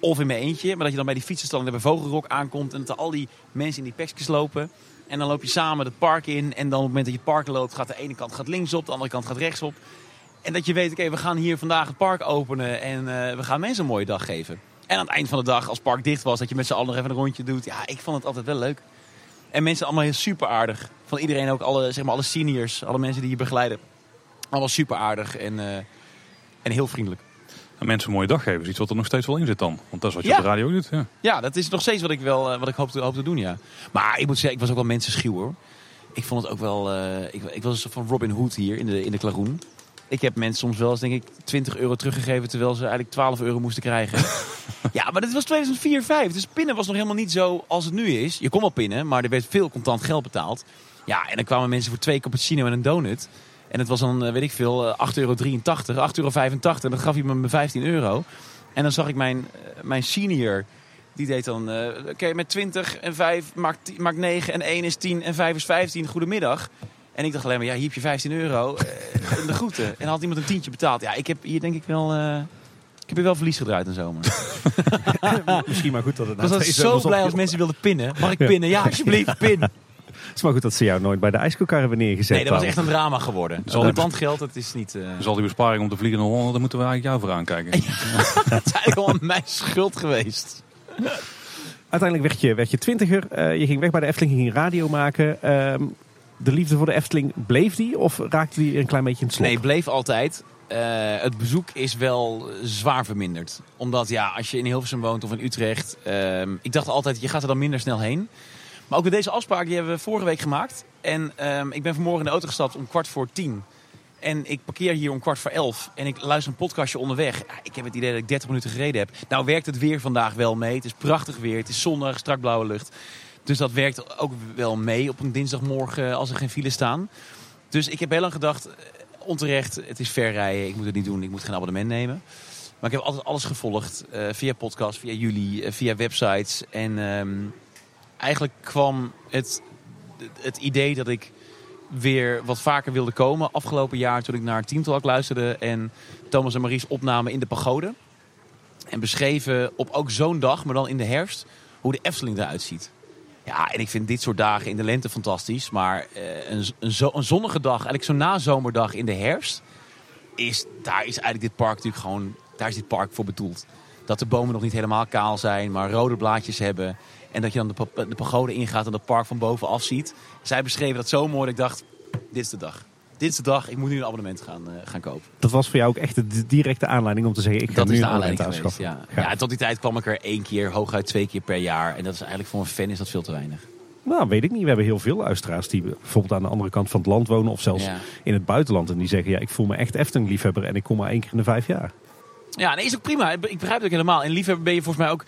Of in mijn eentje. Maar dat je dan bij die fietsenstand bij Vogelrok aankomt... en dat al die mensen in die pekjes lopen... En dan loop je samen het park in. En dan op het moment dat je het park loopt, gaat de ene kant gaat links op, de andere kant gaat rechts op. En dat je weet, oké, we gaan hier vandaag het park openen en eh, we gaan mensen een mooie dag geven. En aan het eind van de dag, als het park dicht was, dat je met z'n allen nog even een rondje doet. Ja, ik vond het altijd wel leuk. En mensen allemaal heel super aardig. Van iedereen ook, alle, zeg maar, alle seniors, alle mensen die je begeleiden. Allemaal super aardig en, eh, en heel vriendelijk. En mensen een mooie dag geven. is Iets wat er nog steeds wel in zit dan. Want dat is wat je Ja. op de radio doet. Ja. Ja, dat is nog steeds wat ik, wel, eh, wat ik hoop, te, hoop te doen, ja. Maar ik moet zeggen, ik was ook wel mensenschuw hoor. Ik vond het ook wel... eh, ik, ik was van Robin Hood hier in de, in de Klaroen. Ik heb mensen soms wel eens, denk ik, 20 euro teruggegeven... terwijl ze eigenlijk 12 euro moesten krijgen. *laughs* ja, maar dit was 2004, 5. Dus pinnen was nog helemaal niet zo als het nu is. Je kon wel pinnen, maar er werd veel contant geld betaald. Ja, en dan kwamen mensen voor twee cappuccino en een donut. En het was dan, eh, weet ik veel, eh, 8,83 euro, 8,85 euro. En dat gaf hij me mijn 15 euro. En dan zag ik mijn, eh, mijn senior... Die deed dan, eh, oké, met 20 en 5 maakt, 10 maakt 9 en 1 is 10 en 5 is 15. Goedemiddag. En ik dacht alleen maar, ja, hier heb je 15 euro. eh, en de groeten. En dan had iemand een tientje betaald. Ja, ik heb hier denk ik wel... eh, ik heb hier wel verlies gedraaid in zomer. *laughs* Misschien maar goed dat het Ik na was zo blij als mensen wilden pinnen. Mag ik pinnen? Ja, alsjeblieft, pin. Het is maar goed dat ze jou nooit bij de ijskoelkar hebben neergezet. Nee, dat was echt een drama geworden. Zal die- Contant geld, dat is niet... eh Dus al die besparing om te vliegen naar Holland, daar moeten we eigenlijk jou voor aankijken. *laughs* dat is eigenlijk wel mijn schuld geweest. Uiteindelijk werd je, werd je twintiger. eh, je ging weg bij de Efteling, je ging radio maken. Ehm, de liefde voor de Efteling, bleef die? Of raakte die een klein beetje in het slop? Nee, bleef altijd. Eh, het bezoek is wel zwaar verminderd. Omdat ja, als je in Hilversum woont of in Utrecht... ehm, ik dacht altijd, je gaat er dan minder snel heen. Maar ook met deze afspraak, die hebben we vorige week gemaakt. En ehm, ik ben vanmorgen in de auto gestapt om kwart voor tien. En ik parkeer hier om kwart voor elf. En ik luister een podcastje onderweg. Ik heb het idee dat ik 30 minuten gereden heb. Nou werkt het weer vandaag wel mee. Het is prachtig weer. Het is zonnig, strak blauwe lucht. Dus dat werkt ook wel mee op een dinsdagmorgen als er geen files staan. Dus ik heb heel lang gedacht, eh, onterecht, het is ver rijden. Ik moet het niet doen, ik moet geen abonnement nemen. Maar ik heb altijd alles gevolgd. eh, via podcast, via jullie, eh, via websites. En ehm, eigenlijk kwam het, het idee dat ik weer wat vaker wilde komen. Afgelopen jaar toen ik naar Team luisterde. En Thomas en Maries opnamen in de pagode. En beschreven op ook zo'n dag, maar dan in de herfst, hoe de Efteling eruit ziet. Ja, en ik vind dit soort dagen in de lente fantastisch. Maar eh, een, een, een zonnige dag, eigenlijk zo'n nazomerdag in de herfst... Is, daar is eigenlijk dit park natuurlijk gewoon... Daar is dit park voor bedoeld. Dat de bomen nog niet helemaal kaal zijn, maar rode blaadjes hebben. En dat je dan de, de pagode ingaat en het park van bovenaf ziet. Zij beschreven dat zo mooi dat ik dacht, dit is de dag. Dit is de dag, ik moet nu een abonnement gaan, eh, gaan kopen. Dat was voor jou ook echt de directe aanleiding om te zeggen... ik ga Dat nu is de een abonnement geweest, aanschaffen. ja. ja. Tot die tijd kwam ik er één keer, hooguit twee keer per jaar. En dat is eigenlijk voor een fan is dat veel te weinig. Nou, weet ik niet. We hebben heel veel luisteraars die bijvoorbeeld aan de andere kant van het land wonen... of zelfs Ja. in het buitenland. En die zeggen, ja, ik voel me echt Efteling-liefhebber... en ik kom maar één keer in de vijf jaar. Ja, nee, is ook prima. Ik begrijp het ook helemaal. En liefhebber ben je volgens mij ook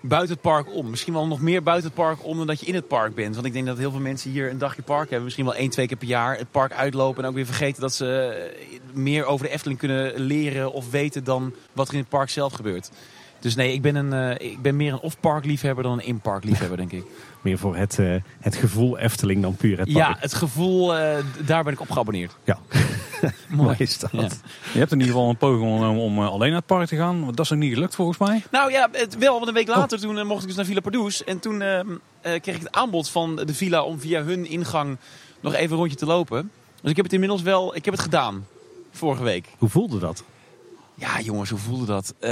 buiten het park om. Misschien wel nog meer buiten het park om dan dat je in het park bent. Want ik denk dat heel veel mensen hier een dagje park hebben. Misschien wel één, twee keer per jaar het park uitlopen. En ook weer vergeten dat ze eh, meer over de Efteling kunnen leren of weten dan wat er in het park zelf gebeurt. Dus nee, ik ben, een, eh, ik ben meer een off-park liefhebber dan een in-park liefhebber, denk ik. *laughs* Meer voor het, eh, het gevoel Efteling dan puur het Ja, park. het gevoel, eh, daar ben ik op geabonneerd. Ja. *laughs* Mooi is dat. Ja. Je hebt in ieder geval een poging om, om alleen naar het park te gaan. Want dat is nog niet gelukt volgens mij. Nou ja, het, wel, want een week later toen eh, mocht ik dus naar Villa Pardoes. En toen ehm, eh, kreeg ik het aanbod van de villa om via hun ingang nog even een rondje te lopen. Dus ik heb het inmiddels wel, ik heb het gedaan. Vorige week. Hoe voelde dat? Ja jongens, hoe voelde dat? Eh,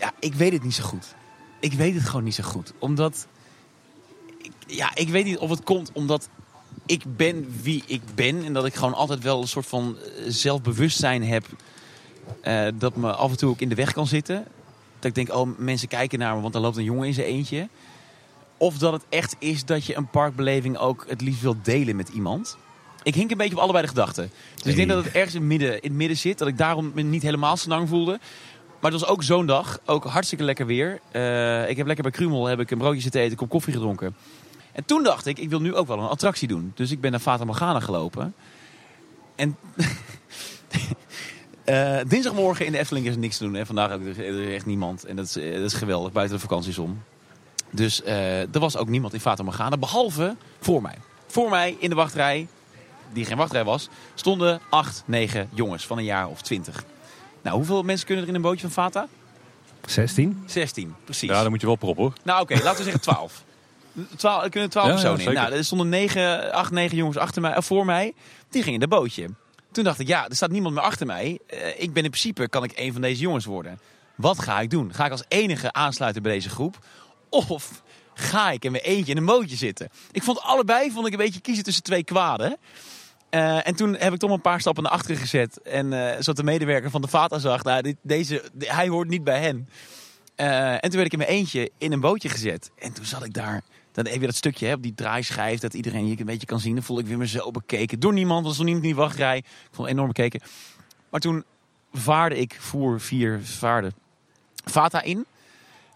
Ja, ik weet het niet zo goed. Ik weet het gewoon niet zo goed. Omdat, ik- ja, ik weet niet of het komt omdat ik ben wie ik ben. En dat ik gewoon altijd wel een soort van eh, zelfbewustzijn heb. eh, dat me af en toe ook in de weg kan zitten. Dat ik denk, oh, mensen kijken naar me, want dan loopt een jongen in zijn eentje. Of dat het echt is dat je een parkbeleving ook het liefst wilt delen met iemand. Ik hink een beetje op allebei de gedachten. Dus ik denk dat het ergens in het, midden, in het midden zit. Dat ik daarom me niet helemaal zo lang voelde. Maar het was ook zo'n dag. Ook hartstikke lekker weer. Eh, ik heb lekker bij Krumel heb ik een broodje zitten eten, een kop koffie gedronken. En toen dacht ik, ik wil nu ook wel een attractie doen. Dus ik ben naar Fata Morgana gelopen. En *laughs* eh, dinsdagmorgen in de Efteling is er niks te doen. En vandaag ook, er is echt niemand. En dat is, eh, dat is geweldig, buiten de vakanties om. Dus eh, er was ook niemand in Fata Morgana, behalve voor mij. Voor mij in de wachtrij, die geen wachtrij was, stonden acht, negen jongens van een jaar of twintig. Nou, hoeveel mensen kunnen er in een bootje van Fata? 16? 16, precies. Ja, dan moet je wel proppen hoor. Nou, oké, laten we zeggen 12. 12 *laughs* er kunnen 12 Ja, personen ja, in. Nou, er stonden 9, 8, 9 jongens achter mij, eh, voor mij. Die gingen in de bootje. Toen dacht ik, ja, er staat niemand meer achter mij. Eh, ik ben in principe, kan ik een van deze jongens worden. Wat ga ik doen? Ga ik als enige aansluiten bij deze groep? Of ga ik in mijn eentje in een bootje zitten? Ik vond allebei vond ik een beetje kiezen tussen twee kwaden. Eh, en toen heb ik toch een paar stappen naar achteren gezet. En eh zodat de medewerker van de Vata zag, nou, dit, deze, hij hoort niet bij hen. Eh, en toen werd ik in mijn eentje in een bootje gezet. En toen zat ik daar. Dan je dat stukje hè, op die draaischijf, dat iedereen je een beetje kan zien. Dan voelde ik weer mezelf bekeken. Door niemand, was nog niemand in die wachtrij. Ik vond enorm bekeken. Maar toen vaarde ik, voer vier vaarden, Vata in.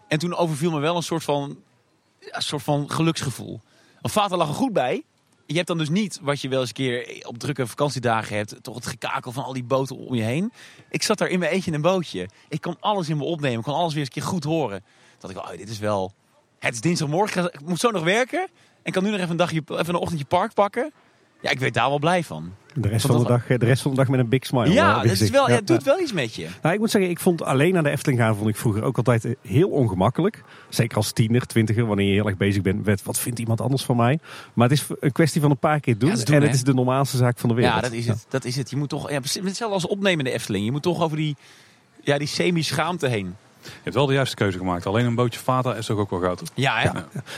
En toen overviel me wel een soort van, een soort van geluksgevoel. Want Vata lag er goed bij. Je hebt dan dus niet wat je wel eens een keer op drukke vakantiedagen hebt. Toch het gekakel van al die boten om je heen. Ik zat daar in mijn eentje in een bootje. Ik kon alles in me opnemen. Ik kon alles weer eens een keer goed horen. Dat ik, oh, dit is wel... Het is dinsdagmorgen. Ik moet zo nog werken. En kan nu nog even een, dagje, even een ochtendje park pakken. Ja, ik werd daar wel blij van. De rest, van de, dag, eh, de rest van de dag met een big smile. ja, dat is gezicht. wel, ja, het doet wel iets met je. Nou, ik moet zeggen, ik vond alleen naar de Efteling gaan vond ik vroeger ook altijd eh, heel ongemakkelijk. Zeker als tiener, twintiger, wanneer je heel erg bezig bent met wat vindt iemand anders van mij. Maar het is een kwestie van een paar keer doen. Ja, dat is doen, en het is de normaalste zaak van de wereld. Ja, dat is het. Dat is het. Je moet toch, ja, hetzelfde als opnemen in de Efteling. Je moet toch over die, ja, die semi-schaamte heen. Je hebt wel de juiste keuze gemaakt. Alleen een bootje Vata is toch ook wel goud. Ja, hè?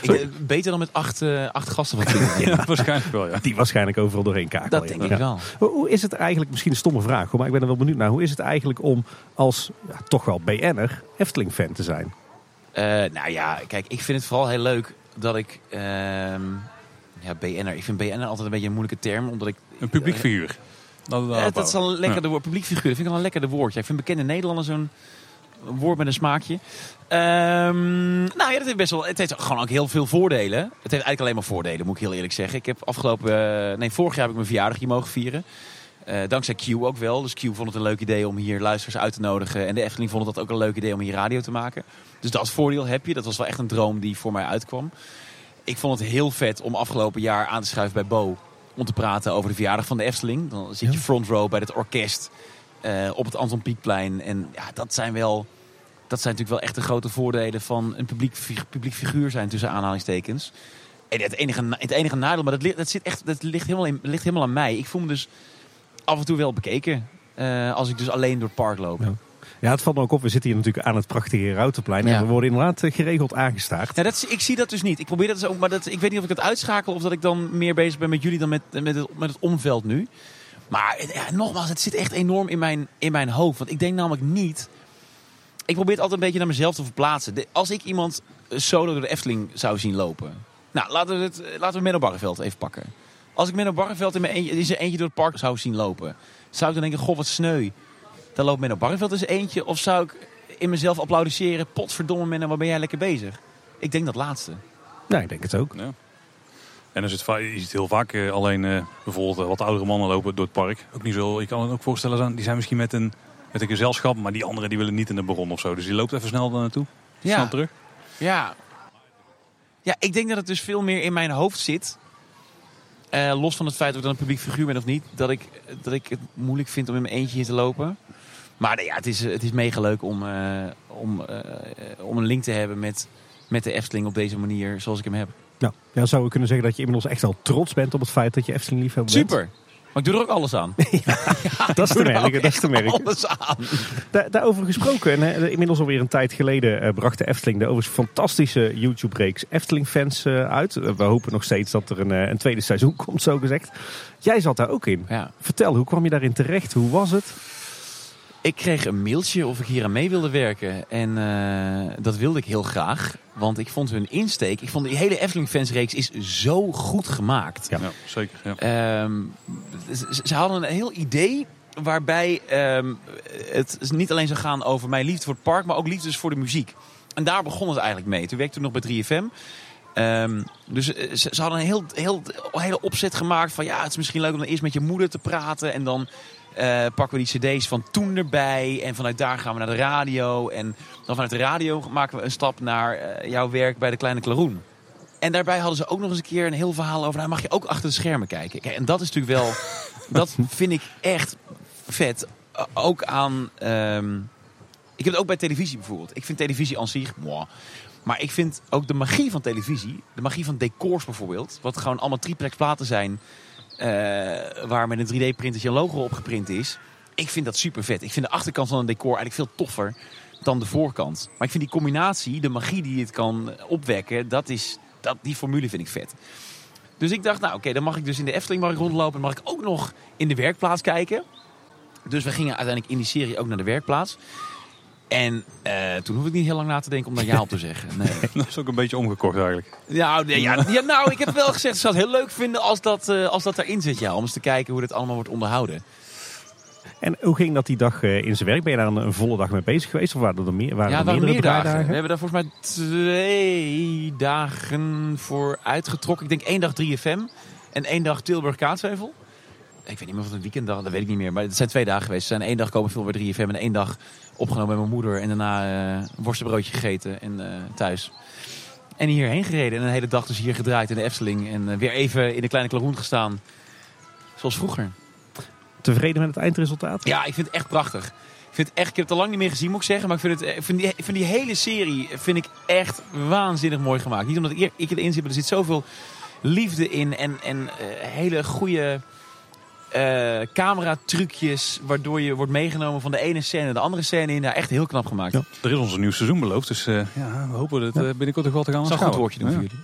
Ik, eh, beter dan met acht, eh, acht gasten van 20. *laughs* Ja, waarschijnlijk wel ja. Die waarschijnlijk overal doorheen kakelen. Dat denk Ja. ik wel. Hoe- Hoe is het eigenlijk, misschien een stomme vraag, maar ik ben er wel benieuwd naar. Hoe is het eigenlijk om als ja, toch wel BN'er Efteling-fan te zijn? Eh, nou ja, kijk, ik vind het vooral heel leuk dat ik... ehm, ja, BN'er. Ik vind BN'er altijd een beetje een moeilijke term, omdat ik... Een publiek figuur. Ja, daarop dat is al een lekker woord. Publiekfiguur, dat vind ik al een lekker woord. Ja, ik vind bekende Nederlanders zo'n woord met een smaakje. Ehm, nou ja, dat heeft best wel. Het heeft gewoon ook heel veel voordelen. Het heeft eigenlijk alleen maar voordelen, moet ik heel eerlijk zeggen. Ik heb afgelopen. eh, nee, vorig jaar heb ik mijn verjaardag hier mogen vieren. Eh, dankzij Q ook wel. Dus Q vond het een leuk idee om hier luisteraars uit te nodigen. En de Efteling vond het dat ook een leuk idee om hier radio te maken. Dus dat voordeel heb je. Dat was wel echt een droom die voor mij uitkwam. Ik vond het heel vet om afgelopen jaar aan te schuiven bij Bo. Om te praten over de verjaardag van de Efteling. Dan zit je front row bij het orkest. Eh, op het Anton Pieckplein. En ja, dat zijn wel... Dat zijn natuurlijk wel echt de grote voordelen van een publiek, publiek figuur zijn tussen aanhalingstekens. En het enige, het enige nadeel, maar dat, ligt, dat, zit echt, dat ligt, helemaal in, ligt helemaal aan mij. Ik voel me dus af en toe wel bekeken. eh, als ik dus alleen door het park loop. Ja. Ja, het valt me ook op. We zitten hier natuurlijk aan het prachtige Routenplein. Ja. En we worden inderdaad eh, geregeld aangestaard. Ja, dat, ik zie dat dus niet. Ik probeer dat dus ook, maar dat, ik weet niet of ik het uitschakel of dat ik dan meer bezig ben met jullie dan met, met, het, met het omveld nu. Maar ja, nogmaals, het zit echt enorm in mijn, in mijn hoofd. Want ik denk namelijk niet. Ik probeer het altijd een beetje naar mezelf te verplaatsen. De- als ik iemand eh, solo door de Efteling zou zien lopen. Nou, laten we, het, laten we Menno Barreveld even pakken. Als ik Menno Barreveld in, mijn eentje, in zijn eentje door het park zou zien lopen. Zou ik dan denken, goh, wat sneu. Dan loopt Menno Barreveld in zijn eentje. Of zou ik in mezelf applaudisseren. Potverdomme Menno, waar ben jij lekker bezig? Ik denk dat laatste. Nou, ik denk het ook. Ja. En dan je ziet heel vaak eh, alleen eh, bijvoorbeeld eh, wat oudere mannen lopen door het park. Ook niet zo, ik kan het ook voorstellen, zijn- die zijn misschien met een, met een gezelschap, maar die anderen die willen niet in de bron of zo. Dus die loopt even snel daar naartoe. Ja. Snel terug. Ja. Ja, ik denk dat het dus veel meer in mijn hoofd zit. Los van het feit dat ik dan een publiek figuur ben of niet. Dat ik, dat ik het moeilijk vind om in mijn eentje hier te lopen. Maar nee, ja, het, is, het is mega leuk om, om, om een link te hebben met, met de Efteling op deze manier zoals ik hem heb. Nou, ja, zouden we kunnen zeggen dat je inmiddels echt wel trots bent op het feit dat je Efteling liefhebber bent? Super. Maar ik doe er ook alles aan. *laughs* Dat is te merken, dat is te merken. Alles aan. Da- daarover gesproken, en, hè, inmiddels alweer een tijd geleden eh, bracht de Efteling de overigens fantastische YouTube-reeks Efteling-fans eh, uit. Eh, we hopen nog steeds dat er een, eh, een tweede seizoen *laughs* komt, zo gezegd. Jij zat daar ook in. Ja. Vertel, hoe kwam je daarin terecht? Hoe was het? Ik kreeg een mailtje of ik hier aan mee wilde werken. En eh, dat wilde ik heel graag. Want ik vond hun insteek... Ik vond die hele Efteling-fansreeks is zo goed gemaakt. Ja. Ja, zeker. Ja. Ehm, ze, ze hadden een heel idee waarbij ehm, het niet alleen zou gaan over mijn liefde voor het park, maar ook liefde dus voor de muziek. En daar begon het eigenlijk mee. Toen werkte ik nog bij 3FM. Ehm, dus eh, ze, ze hadden een heel, heel, hele opzet gemaakt van ja, het is misschien leuk om dan eerst met je moeder te praten. En dan eh, pakken we die cd's van toen erbij. En vanuit daar gaan we naar de radio. En dan vanuit de radio maken we een stap naar eh, jouw werk bij de Kleine Klaroen. En daarbij hadden ze ook nog eens een keer een heel verhaal over... nou mag je ook achter de schermen kijken. Kijk, en dat is natuurlijk wel... *laughs* dat vind ik echt vet. O- Ook aan... ehm, ik heb het ook bij televisie bijvoorbeeld. Ik vind televisie aan zich... moi. Maar ik vind ook de magie van televisie... de magie van decors bijvoorbeeld... wat gewoon allemaal triplex platen zijn... eh, waar met een 3D-printertje een logo op geprint is... ik vind dat super vet. Ik vind de achterkant van een decor eigenlijk veel toffer dan de voorkant. Maar ik vind die combinatie, de magie die het kan opwekken... Dat is, dat, die formule vind ik vet. Dus ik dacht, nou oké, dan mag ik dus in de Efteling mag rondlopen. En mag ik ook nog in de werkplaats kijken. Dus we gingen uiteindelijk in die serie ook naar de werkplaats. En eh, toen hoef ik niet heel lang na te denken om daar ja op te zeggen. Nee. *laughs* Dat is ook een beetje omgekocht eigenlijk. Ja, nee, ja, ja, nou, ik heb wel gezegd, ik zou het heel leuk vinden als dat, eh, als dat erin zit. Ja, om eens te kijken hoe dit allemaal wordt onderhouden. En hoe ging dat die dag eh, in zijn werk? Ben je daar een, een volle dag mee bezig geweest? Of waren er, meer, waren ja, er waren meer dagen. We hebben daar volgens mij twee dagen voor uitgetrokken. Ik denk één dag 3FM en één dag Tilburg Kaatsheuvel. Ik weet niet meer of het een weekenddag, dat weet ik niet meer. Maar het zijn twee dagen geweest. We zijn één dag komen veel bij 3FM en één dag opgenomen bij mijn moeder. En daarna eh, een worstenbroodje gegeten en eh, thuis. En hierheen gereden en een hele dag dus hier gedraaid in de Efteling. En eh, weer even in de kleine klaroen gestaan. Zoals vroeger. Tevreden met het eindresultaat? Ja, ik vind het echt prachtig. Ik, vind het echt, ik heb het al lang niet meer gezien, moet ik zeggen. Maar ik vind, het, ik vind, die, vind die hele serie vind ik echt waanzinnig mooi gemaakt. Niet omdat ik, ik erin zit, maar er zit zoveel liefde in. En, en hele goede eh cameratrucjes. Waardoor je wordt meegenomen van de ene scène naar de andere scène in. Ja, echt heel knap gemaakt. Ja. Er is ons een nieuw seizoen beloofd, dus eh, ja, we hopen dat eh, binnenkort toch wel te gaan is een woordje doen voor jullie.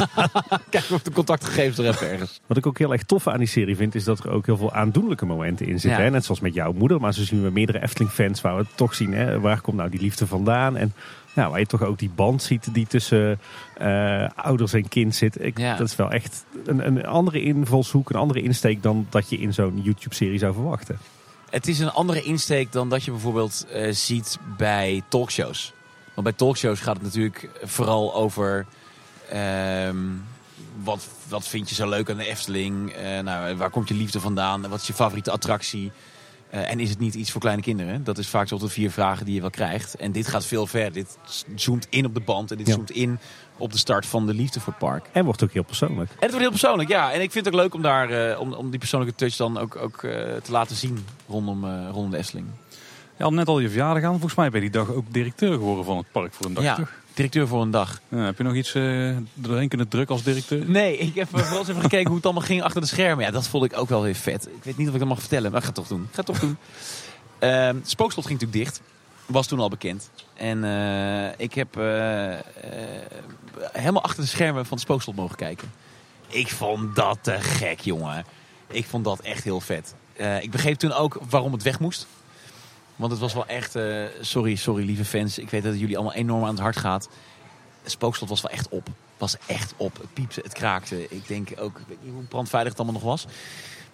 *laughs* Kijk of de contactgegevens er even ergens. Wat ik ook heel erg tof aan die serie vind, is dat er ook heel veel aandoenlijke momenten in zitten. Ja. Hè? Net zoals met jouw moeder, maar zo zien we meerdere Efteling-fans waar we toch zien, hè, waar komt nou die liefde vandaan? En nou, waar je toch ook die band ziet die tussen eh, ouders en kind zit. Ik, Ja. Dat is wel echt een, een andere invalshoek, een andere insteek dan dat je in zo'n YouTube-serie zou verwachten. Het is een andere insteek dan dat je bijvoorbeeld eh, ziet bij talkshows. Want bij talkshows gaat het natuurlijk vooral over... ehm, wat, wat vind je zo leuk aan de Efteling? Eh, nou, waar komt je liefde vandaan? Wat is je favoriete attractie? Eh, en is het niet iets voor kleine kinderen? Dat is vaak zo de vier vragen die je wel krijgt. En dit gaat veel verder. Dit zoomt in op de band. En dit Ja. zoomt in op de start van de liefde voor het park. En wordt ook heel persoonlijk. En het wordt heel persoonlijk, ja. En ik vind het ook leuk om, daar, eh, om, om die persoonlijke touch dan ook, ook eh, te laten zien rondom, eh, rondom de Efteling. Je had net al je verjaardag aan. Volgens mij ben je die dag ook directeur geworden van het park voor een dag, ja, toch? Directeur voor een dag. Ja, heb je nog iets eh doorheen kunnen drukken als directeur? Nee, ik heb vooral eens even gekeken hoe het allemaal ging achter de schermen. Ja, dat vond ik ook wel weer vet. Ik weet niet of ik dat mag vertellen, maar ik ga het toch doen. Ik ga het toch doen. Het spookslot ging natuurlijk dicht. Was toen al bekend. En eh, ik heb eh, eh, helemaal achter de schermen van het spookslot mogen kijken. Ik vond dat te gek, jongen. Ik vond dat echt heel vet. Eh, ik begreep toen ook waarom het weg moest. Want het was wel echt... eh, sorry, sorry lieve fans. Ik weet dat het jullie allemaal enorm aan het hart gaat. Het spookslot was wel echt op. Was echt op. Het piepte, het kraakte. Ik denk ook, ik weet niet hoe brandveilig het allemaal nog was.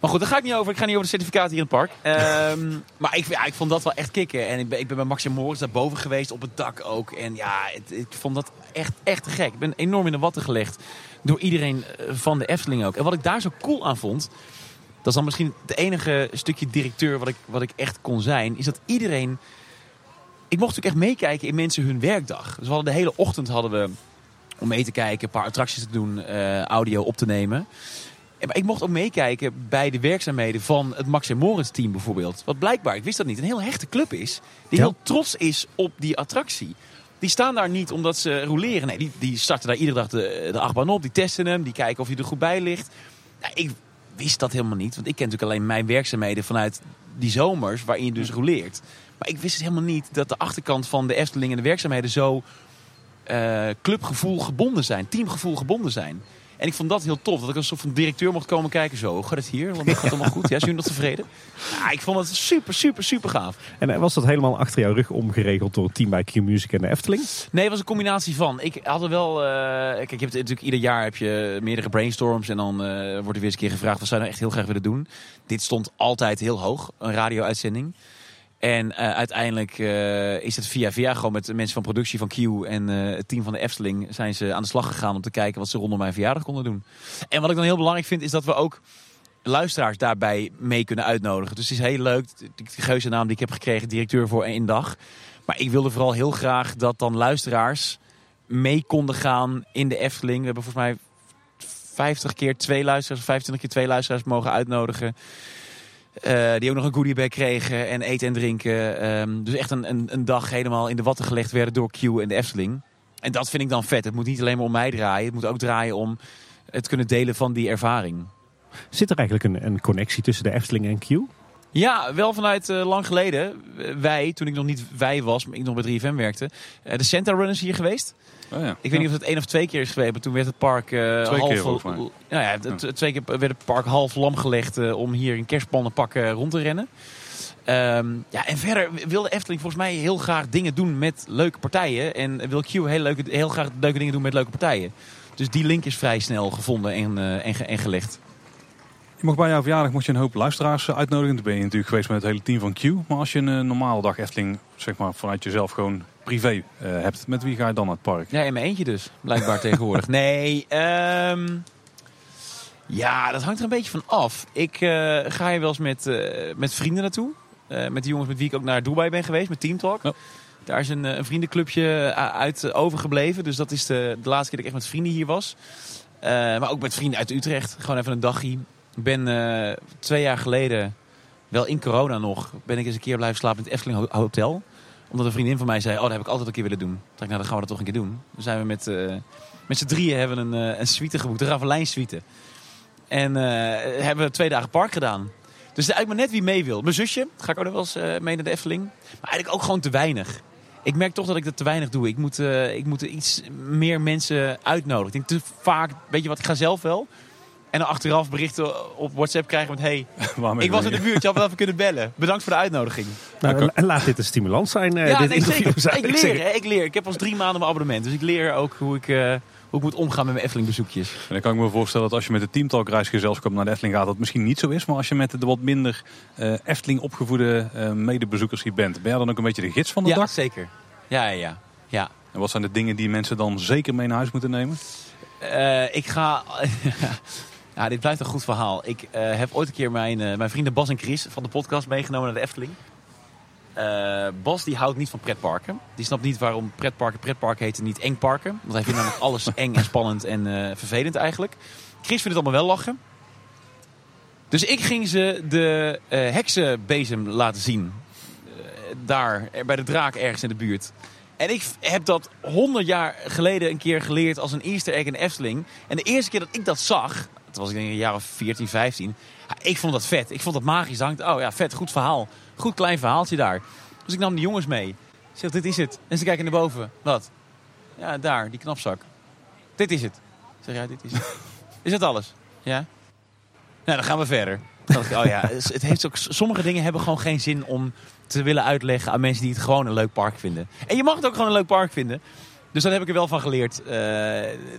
Maar goed, daar ga ik niet over. Ik ga niet over de certificaten hier in het park. *laughs* Ehm, maar ik, ja, ik vond dat wel echt kicken. En ik ben, ik ben bij Max en Moritz daarboven geweest, op het dak ook. En ja, het- ik vond dat echt, echt te gek. Ik ben enorm in de watten gelegd door iedereen eh, van de Efteling ook. En wat ik daar zo cool aan vond, dat is dan misschien het enige stukje directeur wat ik, wat ik echt kon zijn, is dat iedereen... Ik mocht natuurlijk echt meekijken in mensen hun werkdag. Dus we hadden de hele ochtend hadden we om mee te kijken, een paar attracties te doen, eh, audio op te nemen. En- Maar ik mocht ook meekijken bij de werkzaamheden van het Max en Moritz team bijvoorbeeld. Wat blijkbaar, ik wist dat niet, een heel hechte club is. Die Ja. heel trots is op die attractie. Die staan daar niet omdat ze roleren. Nee, die, die starten daar iedere dag de, de achtbaan op. Die testen hem, die kijken of hij er goed bij ligt. Nou, ik wist dat helemaal niet. Want ik ken natuurlijk alleen mijn werkzaamheden vanuit die zomers waarin je dus roleert. Maar ik wist het helemaal niet dat de achterkant van de Efteling en de werkzaamheden zo eh, clubgevoel gebonden zijn. Teamgevoel gebonden zijn. En ik vond dat heel tof. Dat ik als soort van directeur mocht komen kijken. Zo, gaat het hier? Want het gaat allemaal goed. Ja, zijn jullie nog tevreden? Ja, ik vond het super, super, super gaaf. En eh, was dat helemaal achter jouw rug omgeregeld door het team bij Q-Music en de Efteling? Nee, het was een combinatie van. Ik had er wel. eh, kijk, je hebt natuurlijk ieder jaar heb je meerdere brainstorms. En dan eh, wordt er weer eens een keer gevraagd. Wat zou je nou echt heel graag willen doen? Dit stond altijd heel hoog. Een radio-uitzending. En eh, uiteindelijk eh, is het via via gewoon met de mensen van productie van Q en eh, het team van de Efteling zijn ze aan de slag gegaan om te kijken wat ze rondom mijn verjaardag konden doen. En wat ik dan heel belangrijk vind is dat we ook luisteraars daarbij mee kunnen uitnodigen. Dus het is heel leuk, die geuze naam die ik heb gekregen, directeur voor één dag. Maar ik wilde vooral heel graag dat dan luisteraars mee konden gaan in de Efteling. We hebben volgens mij 50 keer twee luisteraars, 25 keer twee luisteraars mogen uitnodigen. Uh, die ook nog een goodiebag kregen en eten en drinken. Um, dus echt een, een, een, dag helemaal in de watten gelegd werden door Q en de Efteling. En dat vind ik dan vet. Het moet niet alleen maar om mij draaien. Het moet ook draaien om het kunnen delen van die ervaring. Zit er eigenlijk een, een connectie tussen de Efteling en Q? Ja, wel vanuit uh, lang geleden. Wij, toen ik nog niet wij was, maar ik nog bij 3FM werkte. Uh, de Santa Runners hier geweest. Oh ja. Ik weet niet of het één of twee keer is geweest, maar toen werd het park uh, twee half... Keer. Nou ja, ja. twee keer werd het park half lam gelegd om hier in kerstpannenpakken rond te rennen. Um, ja, en verder wilde Efteling volgens mij heel graag dingen doen met leuke partijen. En wil Q heel, leuke, heel graag leuke dingen doen met leuke partijen. Dus die link is vrij snel gevonden en, en, en gelegd. Je mocht bij jouw verjaardag mocht je een hoop luisteraars uitnodigen. Toen ben je natuurlijk geweest met het hele team van Q. Maar als je een normale dag Efteling, zeg maar vanuit jezelf gewoon privé uh, hebt, met wie ga je dan naar het park? Ja, in mijn eentje dus, blijkbaar *laughs* tegenwoordig. Nee, um, ja, dat hangt er een beetje van af. Ik uh, ga je wel eens met, uh, met vrienden naartoe. met die jongens met wie ik ook naar Dubai ben geweest, met Team Talk. Oh. Daar is een, een vriendenclubje uit overgebleven. Dus dat is de, de laatste keer dat ik echt met vrienden hier was. maar ook met vrienden uit Utrecht. Gewoon even een dagje. Ik ben uh, twee jaar geleden, wel in corona nog, ben ik eens een keer blijven slapen in het Efteling Hotel. Omdat een vriendin van mij zei, oh dat heb ik altijd een keer willen doen. Toen dacht ik, nou dan gaan we dat toch een keer doen. Dan zijn we met, uh, met z'n drieën hebben een, uh, een suite geboekt, de Ravelijn suite. En hebben we twee dagen park gedaan. Dus eigenlijk maar net wie mee wil. Mijn zusje, ga ik ook nog wel eens mee naar de Efteling. Maar eigenlijk ook gewoon te weinig. Ik merk toch dat ik dat te weinig doe. Ik moet, ik moet iets meer mensen uitnodigen. Ik denk te vaak, weet je wat, ik ga zelf wel. En dan achteraf berichten op WhatsApp krijgen met... hey, *laughs* ik was in de buurt, je had me even kunnen bellen. Bedankt voor de uitnodiging. Nou, en laat dit een stimulans zijn, uh, ja, dit nee, interview. Zeker. Ik leer, hè, ik leer. Ik heb al drie maanden mijn abonnement. Dus ik leer ook hoe ik, uh, hoe ik moet omgaan met mijn Efteling bezoekjes. En dan kan ik me voorstellen dat als je met de Teamtalk reisgezelschap naar de Efteling gaat... dat misschien niet zo is. Maar als je met de wat minder uh, Efteling opgevoede medebezoekers hier bent... ben je dan ook een beetje de gids van de ja, dag? zeker. Ja, ja, ja, ja. En wat zijn de dingen die mensen dan zeker mee naar huis moeten nemen? ik ga... *laughs* Ja, dit blijft een goed verhaal. Ik uh, heb ooit een keer mijn, uh, mijn vrienden Bas en Chris van de podcast meegenomen naar de Efteling. Uh, Bas die houdt niet van pretparken. Die snapt niet waarom pretparken pretparken heten niet eng parken. Want hij vindt namelijk *laughs* alles eng en spannend en vervelend eigenlijk. Chris vindt het allemaal wel lachen. Dus ik ging ze de heksenbezem laten zien. daar, bij de draak ergens in de buurt. En ik heb dat honderd jaar geleden een keer geleerd als een easter egg in Efteling. En de eerste keer dat ik dat zag, toen was ik denk een jaar of 14, 15. Ja, ik vond dat vet. Ik vond dat magisch. Dacht, oh ja, vet, goed verhaal. Goed klein verhaaltje daar. Dus ik nam de jongens mee. Ik zeg, dit is het. En ze kijken naar boven. Wat? Ja, daar, die knapzak. Dit is het. Ik zeg, ja, dit is het. *laughs* Is dat alles? Ja? Nou, dan gaan we verder. Dan dacht ik, oh ja, het heeft ook, sommige dingen hebben gewoon geen zin om te willen uitleggen aan mensen die het gewoon een leuk park vinden. En je mag het ook gewoon een leuk park vinden. Dus daar heb ik er wel van geleerd. Uh,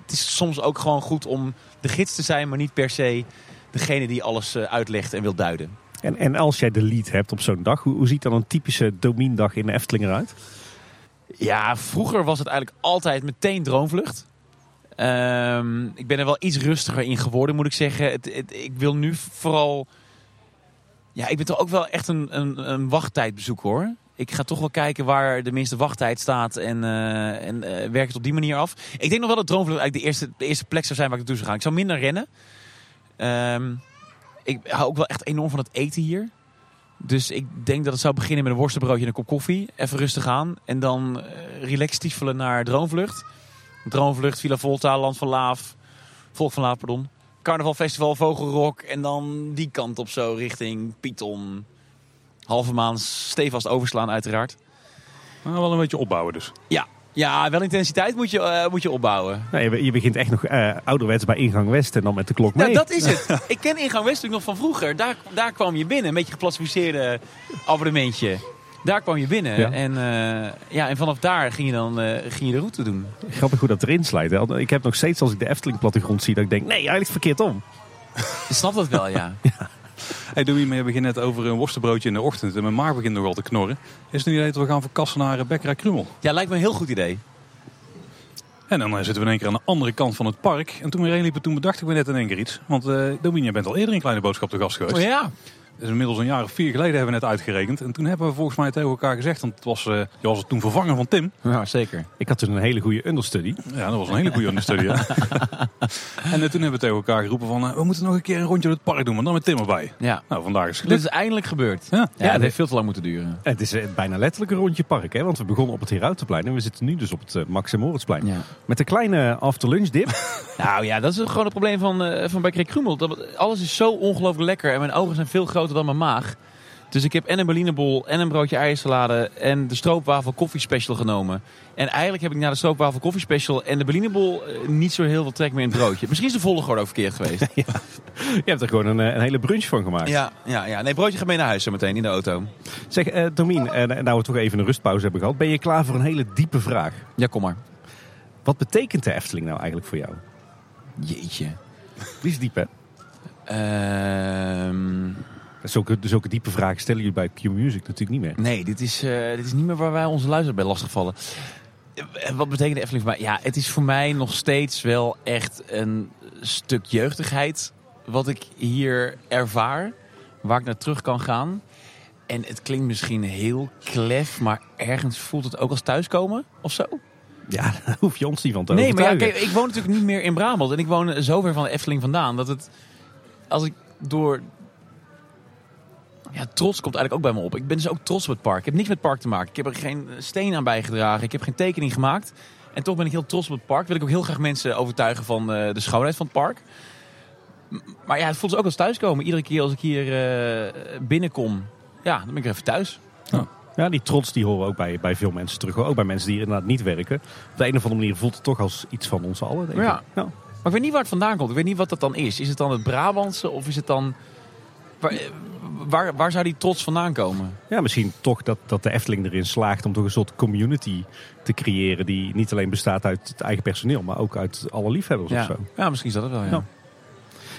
het is soms ook gewoon goed om de gids te zijn, maar niet per se degene die alles uh, uitlegt en wil duiden. En, en als jij de lead hebt op zo'n dag, hoe, hoe ziet dan een typische Domiendag in de Efteling eruit? Ja, vroeger was het eigenlijk altijd meteen droomvlucht. Um, ik ben er wel iets rustiger in geworden, moet ik zeggen. Het, het, ik wil nu vooral... Ja, ik ben toch ook wel echt een, een, een wachttijdbezoek hoor ik ga toch wel kijken waar de minste wachttijd staat en, uh, en uh, werk het op die manier af. Ik denk nog wel dat Droomvlucht eigenlijk de eerste, de eerste plek zou zijn waar ik naartoe zou gaan. Ik zou minder rennen. Um, ik hou ook wel echt enorm van het eten hier. Dus ik denk dat het zou beginnen met een worstenbroodje en een kop koffie. Even rustig aan. En dan uh, relaxed stiefelen naar Droomvlucht. Droomvlucht, Villa Volta, Land van Laaf. Volk van Laaf, pardon. Carnavalfestival, Vogelrok. En dan die kant op zo richting Python, halve maand stevast overslaan uiteraard. Maar wel een beetje opbouwen dus. Ja, ja wel intensiteit moet je, uh, moet je opbouwen. Nee, je, je, begint echt nog uh, ouderwets bij ingang West en dan met de klok mee. Ja, dat is het. *laughs* Ik ken ingang West natuurlijk nog van vroeger. Daar, daar kwam je binnen, een beetje geplastificeerde abonnementje. Daar kwam je binnen. Ja. En, uh, ja, en vanaf daar ging je dan ging je de route doen. Grappig hoe dat erin slijt. Hè? Ik heb nog steeds als ik de Efteling plattegrond zie dat ik denk, nee, eigenlijk verkeerd om. Je snapt dat wel, ja. *laughs* ja. Hey Doei, je begint net over een worstenbroodje in de ochtend. En mijn maag begint nogal te knorren. Is het niet idee dat we gaan verkassen naar Bekkerij Krummel? Ja, lijkt me een heel goed idee. En dan eh, zitten we in één keer aan de andere kant van het park. En toen we erheen liepen, toen bedacht ik me net in één keer iets. Want uh, je bent al eerder in Kleine Boodschap te gast geweest. Oh ja? Dat is inmiddels een jaar of vier geleden hebben we net uitgerekend. En toen hebben we volgens mij tegen elkaar gezegd, want het was, uh, je was het toen vervangen van Tim. Ja, zeker. Ik had toen een hele goede understudy. Ja, dat was een hele goede understudy. ja. *laughs* en uh, toen hebben we tegen elkaar geroepen van, uh, we moeten nog een keer een rondje door het park doen, maar dan met Tim erbij. Ja. Nou, vandaag is het Dit is eindelijk gebeurd. Ja, ja, het heeft veel te lang moeten duren. Het is bijna letterlijk een rondje park, hè? want we begonnen op het Herautenplein en we zitten nu dus op het Max Moritzplein. Ja. Met een kleine afterlunch dip. *laughs* nou ja, dat is gewoon het probleem van, uh, van bij Krummel. Dat, alles is zo ongelooflijk lekker en mijn ogen zijn veel groter dan mijn maag. Dus ik heb en een berlinebol en een broodje eiersalade en de stroopwafel koffiespecial genomen. En eigenlijk heb ik na de stroopwafel koffiespecial en de berlinebol uh, niet zo heel veel trek meer in het broodje. Misschien is de volgorde ook verkeerd geweest. *laughs* ja. Je hebt er gewoon een, een, hele brunch van gemaakt. Ja, ja, ja. Nee, broodje gaat mee naar huis zo meteen in de auto. Zeg, uh, Domien, uh, nou we toch even een rustpauze hebben gehad. Ben je klaar voor een hele diepe vraag? Ja, kom maar. Wat betekent de Efteling nou eigenlijk voor jou? Jeetje. Die is diep, hè? Ehm... Zulke, zulke diepe vragen stellen jullie bij Q-Music natuurlijk niet meer. Nee, dit is, uh, dit is niet meer waar wij onze luisteraars bij lastigvallen. Wat betekent de Efteling voor mij? Ja, het is voor mij nog steeds wel echt een stuk jeugdigheid wat ik hier ervaar. Waar ik naar terug kan gaan. En het klinkt misschien heel klef, maar ergens voelt het ook als thuiskomen of zo. Ja, *laughs* daar hoef je ons niet van te nee, overtuigen. maar ja, kijk, ik woon natuurlijk niet meer in Brabant. En ik woon zo ver van de Efteling vandaan. Dat het, als ik door ja, trots komt eigenlijk ook bij me op. Ik ben dus ook trots op het park. Ik heb niks met het park te maken. Ik heb er geen steen aan bijgedragen. Ik heb geen tekening gemaakt. En toch ben ik heel trots op het park. Wil ik ook heel graag mensen overtuigen van uh, de schoonheid van het park. Maar ja, het voelt ook als thuiskomen. Iedere keer als ik hier uh, binnenkom, ja, dan ben ik er even thuis. Ja. Ja, die trots die horen we ook bij, bij veel mensen terug. Ook bij mensen die inderdaad niet werken. Op de een of andere manier voelt het toch als iets van ons allen. Denk ja. Ik. ja. Maar ik weet niet waar het vandaan komt. Ik weet niet wat dat dan is. Is het dan het Brabantse of is het dan... Waar, waar, zou die trots vandaan komen? Ja, misschien toch dat, dat de Efteling erin slaagt om toch een soort community te creëren. Die niet alleen bestaat uit het eigen personeel, maar ook uit alle liefhebbers ja. of zo. Ja, misschien is dat het wel, ja. ja.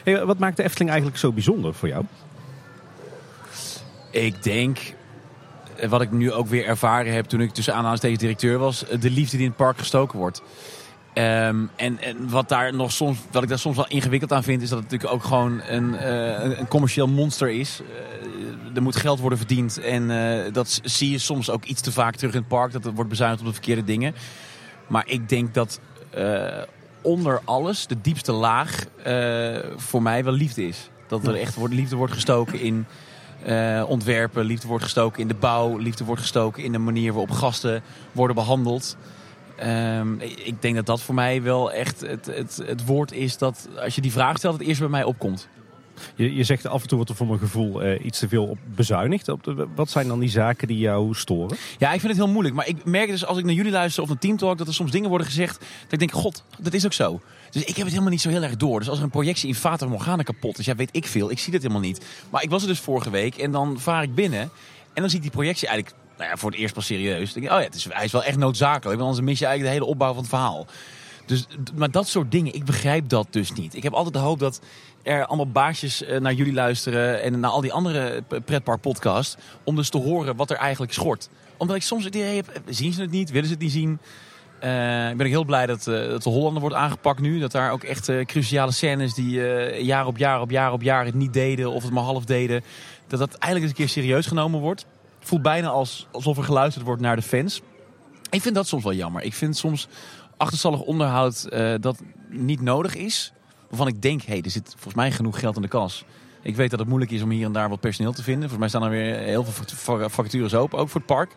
Hey, wat maakt de Efteling eigenlijk zo bijzonder voor jou? Ik denk, wat ik nu ook weer ervaren heb toen ik tussen aanhalingstekens directeur was, de liefde die in het park gestoken wordt. Um, en, en, wat daar nog soms, wat ik daar soms wel ingewikkeld aan vind, is dat het natuurlijk ook gewoon een, uh, een commercieel monster is. Uh, er moet geld worden verdiend en uh, dat zie je soms ook iets te vaak terug in het park. Dat er wordt bezuinigd op de verkeerde dingen. Maar ik denk dat onder alles, de diepste laag, voor mij wel liefde is. Dat er echt liefde wordt gestoken in ontwerpen, liefde wordt gestoken in de bouw, liefde wordt gestoken in de manier waarop gasten worden behandeld. Um, ik denk dat dat voor mij wel echt het, het, het woord is dat als je die vraag stelt, het eerst bij mij opkomt. Je, je zegt af en toe wordt er voor mijn gevoel uh, iets te veel op bezuinigd. Op de, wat zijn dan die zaken die jou storen? Ja, ik vind het heel moeilijk. Maar ik merk dus als ik naar jullie luister of naar Team Talk, dat er soms dingen worden gezegd. Dat ik denk, god, dat is ook zo. Dus ik heb het helemaal niet zo heel erg door. Dus als er een projectie in Fata Morgana kapot is, ja, weet ik veel. Ik zie dat helemaal niet. Maar ik was er dus vorige week en dan vaar ik binnen. En dan zie ik die projectie eigenlijk nou ja, voor het eerst pas serieus. Denk ik, oh ja, het is, hij is wel echt noodzakelijk. Want anders mis je eigenlijk de hele opbouw van het verhaal. Dus, maar dat soort dingen, ik begrijp dat dus niet. Ik heb altijd de hoop dat er allemaal baasjes naar jullie luisteren en naar al die andere pretpark podcasts. Om dus te horen wat er eigenlijk schort. Omdat ik soms het idee heb, zien ze het niet, willen ze het niet zien. Ik ben ook heel blij dat, uh, dat de Hollander wordt aangepakt nu. Dat daar ook echt cruciale scènes die jaar op jaar op jaar op jaar het niet deden of het maar half deden. Dat dat eigenlijk eens een keer serieus genomen wordt voelt bijna als, alsof er geluisterd wordt naar de fans. Ik vind dat soms wel jammer. Ik vind soms achterstallig onderhoud uh, dat niet nodig is. Waarvan ik denk, hé, hey, er zit volgens mij genoeg geld in de kas. Ik weet dat het moeilijk is om hier en daar wat personeel te vinden. Volgens mij staan er weer heel veel vacatures open, ook voor het park.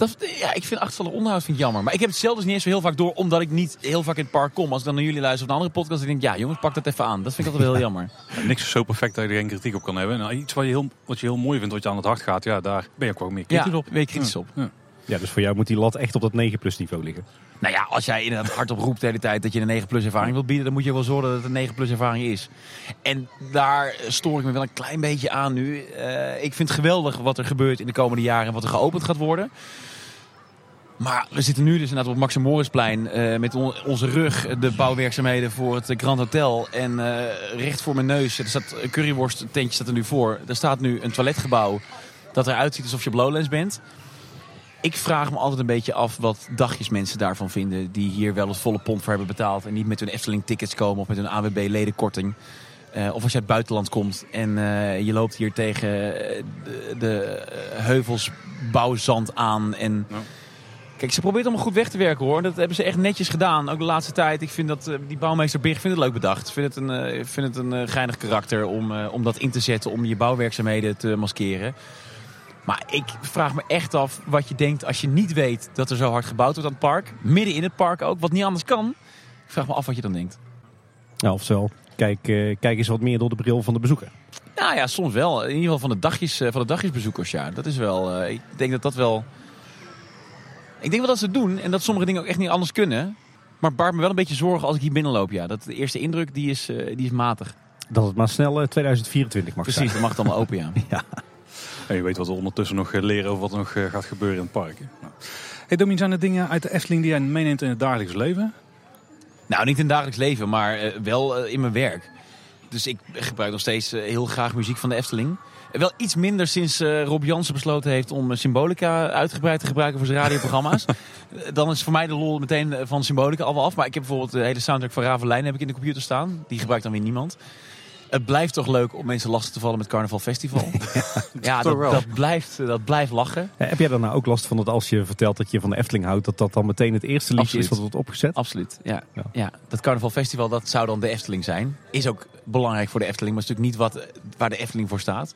Dat, ja, ik vind achterstallig onderhoud vind ik jammer. Maar ik heb het zelf dus niet eens zo heel vaak door, omdat ik niet heel vaak in het park kom. Als ik dan naar jullie luister of een andere podcast, dan denk ik, ja jongens, pak dat even aan. Dat vind ik altijd heel jammer. *laughs* Ja, niks is zo perfect dat je er geen kritiek op kan hebben. Nou, iets wat je, heel, wat je heel mooi vindt, wat je aan het hart gaat, ja, daar ben je ook wel meer kritisch ja, op. ben je kritisch op. Ja. ja, dus voor jou moet die lat echt op dat 9 plus niveau liggen. Nou ja, als jij inderdaad hardop roept de hele tijd dat je een 9 plus ervaring wilt bieden, dan moet je wel zorgen dat het een 9 plus ervaring is. En daar stoor ik me wel een klein beetje aan nu. Uh, ik vind het geweldig wat er gebeurt in de komende jaren en wat er geopend gaat worden. Maar we zitten nu dus inderdaad op Max Morisplein uh, met on onze rug de bouwwerkzaamheden voor het Grand Hotel. En uh, recht voor mijn neus, er staat een curryworst tentje staat er nu voor. Er staat nu een toiletgebouw dat eruit ziet alsof je op Lowlands bent. Ik vraag me altijd een beetje af wat dagjes mensen daarvan vinden. Die hier wel het volle pond voor hebben betaald. En niet met hun Efteling tickets komen of met hun AWB ledenkorting. Uh, of als je uit het buitenland komt en je loopt hier tegen de, de heuvels bouwzand aan. En. Kijk, ze probeert allemaal goed weg te werken hoor. Dat hebben ze echt netjes gedaan. Ook de laatste tijd. Ik vind dat uh, die bouwmeester Big vindt het leuk bedacht. Ik vind het een, uh, vind het een uh, geinig karakter om, om dat in te zetten. Om je bouwwerkzaamheden te maskeren. Maar ik vraag me echt af wat je denkt als je niet weet dat er zo hard gebouwd wordt aan het park. Midden in het park ook, wat niet anders kan. Ik vraag me af wat je dan denkt. Nou, oftewel, kijk, kijk eens wat meer door de bril van de bezoeker. Nou ja, soms wel. In ieder geval van de, dagjes, van de dagjesbezoekers. Ja. Dat is wel, ik denk dat dat wel ik denk wel dat ze het doen en dat sommige dingen ook echt niet anders kunnen. Maar baart me wel een beetje zorgen als ik hier binnenloop. Ja. Dat de eerste indruk die is, uh, die is matig. Dat het maar snel uh, 2024 mag Precies, zijn. dat mag het allemaal open, ja. *laughs* ja. En je weet wat we ondertussen nog leren over wat er nog gaat gebeuren in het park. Nou. Hey Domien, zijn er dingen uit de Efteling die jij meeneemt in het dagelijks leven? Nou, niet in het dagelijks leven, maar uh, wel in mijn werk. Dus ik gebruik nog steeds heel graag muziek van de Efteling. Wel iets minder sinds uh, Rob Jansen besloten heeft om Symbolica uitgebreid te gebruiken voor zijn radioprogramma's. *laughs* Dan is voor mij de lol meteen van Symbolica al wel af. Maar ik heb bijvoorbeeld de hele soundtrack van Ravelijn heb ik in de computer staan. Die gebruikt dan weer niemand. Het blijft toch leuk om mensen lastig te vallen met Carnaval Festival. *laughs* ja, *laughs* ja dat, dat, blijft, dat blijft lachen. Ja, heb jij er nou ook last van dat als je vertelt dat je van de Efteling houdt... dat dat dan meteen het eerste liedje Absoluut. is wat wordt opgezet? Absoluut, ja. ja. ja. Dat Carnaval Festival, dat zou dan de Efteling zijn. Is ook belangrijk voor de Efteling, maar is natuurlijk niet wat, waar de Efteling voor staat.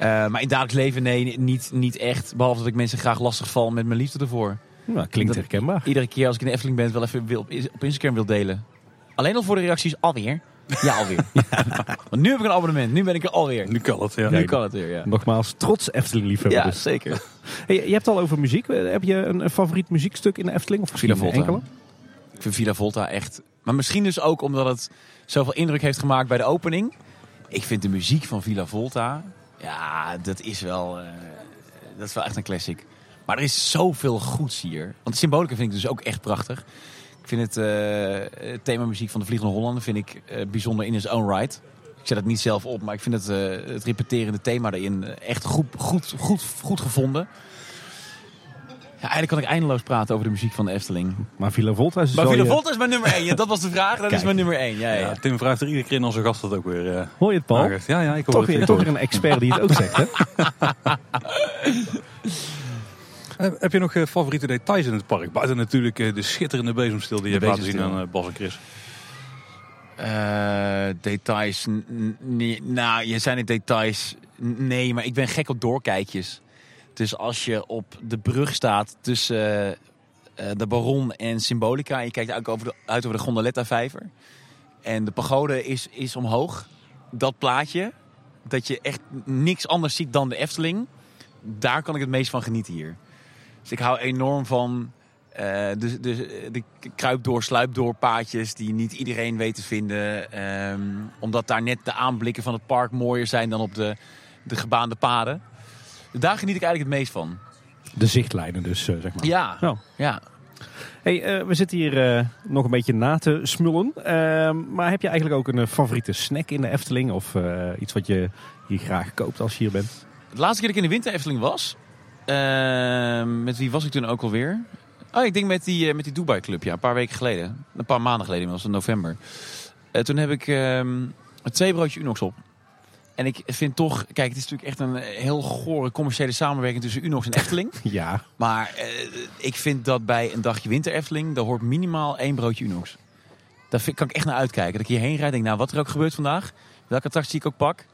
Uh, maar in dagelijks leven, nee, niet, niet echt. Behalve dat ik mensen graag lastig val met mijn liefde ervoor. Nou, klinkt herkenbaar. Iedere keer als ik in de Efteling ben, wel even wil, op Instagram wil delen. Alleen al voor de reacties, alweer. *laughs* Ja, alweer. ja. Want nu heb ik een abonnement. Nu ben ik er alweer. Nu kan het, ja. Nu kan het weer, ja. Nogmaals, trots Efteling-liefhebber. Ja, dus. zeker. *laughs* Hey, je hebt al over muziek. Heb je een, een favoriet muziekstuk in de Efteling? Of Villa Volta. Enkele? Ik vind Villa Volta echt... Maar misschien dus ook omdat het zoveel indruk heeft gemaakt bij de opening. Ik vind de muziek van Villa Volta... Ja, dat is wel... Uh, dat is wel echt een classic. Maar er is zoveel goeds hier. Want de symbolica vind ik dus ook echt prachtig. Ik vind het uh, thema muziek van de Vliegende Hollander vind ik uh, bijzonder in its own right. Ik zet het niet zelf op, maar ik vind het, uh, het repeterende thema erin echt goed, goed, goed, goed gevonden. Ja, eigenlijk kan ik eindeloos praten over de muziek van de Efteling. Maar Villa Volta is Maar wel Villa je- Volta is mijn nummer 1. Dat was de vraag. Dat Kijk. is mijn nummer 1. Ja, ja. Ja, Tim vraagt er iedere keer in onze gast dat ook weer eh, Hoor je het, Paul? aangeeft. Ja, ja, ik hoor Toch het. weer, ik toch weer een expert die het ook zegt, hè? *laughs* Eh, heb je nog eh, favoriete details in het park? Buiten natuurlijk eh, de schitterende bezemstil die je hebt laten zien aan Bas en Chris. Eh, details. nou, je zijn het details. N- Nee, maar ik ben gek op doorkijkjes. Dus als je op de brug staat tussen de Baron en Symbolica... en je kijkt uit over de, uit over de Gondoletta-vijver... en de pagode is, is omhoog, dat plaatje... dat je echt niks anders ziet dan de Efteling... daar kan ik het meest van genieten hier. Dus ik hou enorm van eh, de, de, de kruipdoor, sluipdoor paadjes die niet iedereen weet te vinden. Ehm, omdat daar net de aanblikken van het park mooier zijn dan op de, de gebaande paden. Daar geniet ik eigenlijk het meest van. De zichtlijnen dus, eh, zeg maar. Ja, Nou. ja. Hey, eh, we zitten hier eh, nog een beetje na te smullen. Ehm, maar heb je eigenlijk ook een eh, favoriete snack in de Efteling? Of eh, iets wat je hier graag koopt als je hier bent? De laatste keer dat ik in de winter Efteling was, ehm, met wie was ik toen ook alweer? Oh, ik denk met die, eh, met die Dubai Club, ja, een paar weken geleden. Een paar maanden geleden, was in november. Eh, toen heb ik ehm, twee broodjes Unox op. En ik vind toch, kijk, het is natuurlijk echt een heel gore commerciële samenwerking tussen Unox en Efteling. *laughs* Ja, Maar eh, ik vind dat bij een dagje winter Efteling, daar hoort minimaal één broodje Unox. Daar vind, kan ik echt naar uitkijken. Dat ik hierheen rijd, denk, nou, wat er ook gebeurt vandaag, welke attractie ik ook pak,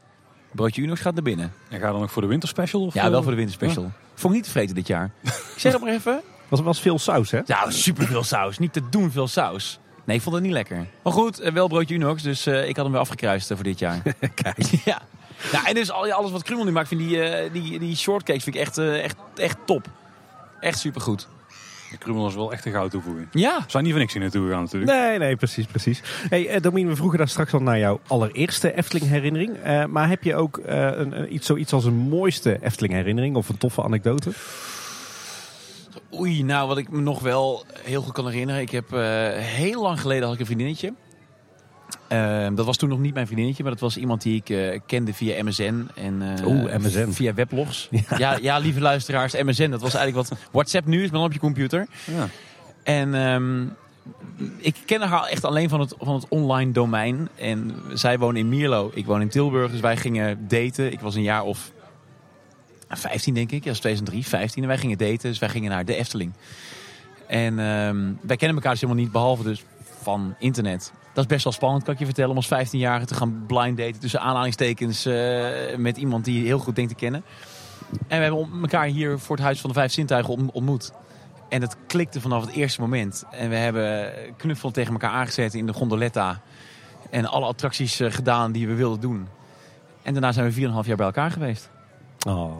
broodje Unox gaat naar binnen. En ga dan ook voor de winterspecial? Of Ja, wel voor de winterspecial. Vond ik niet te vreten dit jaar. *laughs* Ik zeg het maar even. was, was veel saus, hè? Ja, superveel saus. Niet te doen veel saus. Nee, ik vond het niet lekker. Maar goed, eh, wel broodje Unox, dus eh, ik had hem weer afgekruist eh, voor dit jaar. *laughs* Kijk. *laughs* ja. Nou, en dus al- alles wat Krummel nu maakt, vind die, eh, die, die shortcakes vind ik echt, eh, echt, echt top. Echt supergoed. De Krummel is wel echt een gouden toevoeging. Ja. Zijn niet voor niks hier naartoe gegaan natuurlijk. Nee, nee, precies, precies. Hey, eh, Domien, we vroegen daar straks al naar jouw allereerste Efteling-herinnering. Eh, maar heb je ook eh, een, een- iets, zoiets als een mooiste Efteling-herinnering of een toffe anekdote? Oei, nou wat ik me nog wel heel goed kan herinneren. Ik heb eh, heel lang geleden had ik een vriendinnetje. Ehm, dat was toen nog niet mijn vriendinnetje, maar dat was iemand die ik eh, kende via MSN. En, eh, Oeh, MSN. Via weblogs. *laughs* Ja. Ja, lieve luisteraars, MSN, dat was eigenlijk wat *laughs* WhatsApp nu is, maar dan op je computer. Ja. En ehm, ik ken haar echt alleen van het, van het online domein. En zij woont in Mierlo, ik woon in Tilburg. Dus wij gingen daten. Ik was een jaar of 15 denk ik. Ja, dat is 2003, 15. En wij gingen daten, dus wij gingen naar de Efteling. En ehm, wij kennen elkaar dus helemaal niet, behalve dus van internet. Dat is best wel spannend, kan ik je vertellen, om als 15-jarige te gaan blind daten tussen aanhalingstekens eh, met iemand die je heel goed denkt te kennen. En we hebben elkaar hier voor het Huis van de Vijf Zintuigen ont- ontmoet. En het klikte vanaf het eerste moment. En we hebben knuffel tegen elkaar aangezet in de gondoletta. En alle attracties eh, gedaan die we wilden doen. En daarna zijn we 4,5 jaar bij elkaar geweest. Oh.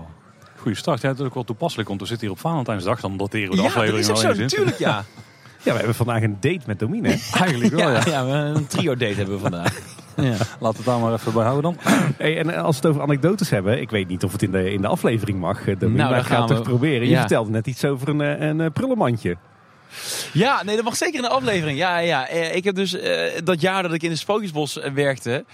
Goeie start. Ja, het is ook wel toepasselijk, want we zitten hier op Valentijnsdag. Dan dateren we de ja, dat aflevering zo, enigszins. natuurlijk ja. *laughs* Ja, we hebben vandaag een date met Domine. *laughs* Eigenlijk wel, ja. Ja, ja, we- een trio-date hebben we vandaag. *laughs* Ja. Laten we het daar maar even bij houden dan. *clears throat* Hey, en als we het over anekdotes hebben, ik weet niet of het in de, in de aflevering mag, eh, Domine, Nou, maar ik ga het toch proberen. Je Ja. vertelde net iets over een, eh, een, eh, prullenmandje. Ja, nee, dat mag zeker in de aflevering. Ja, ja. Eh, Ik heb dus eh, dat jaar dat ik in de Sprookjesbos eh, werkte,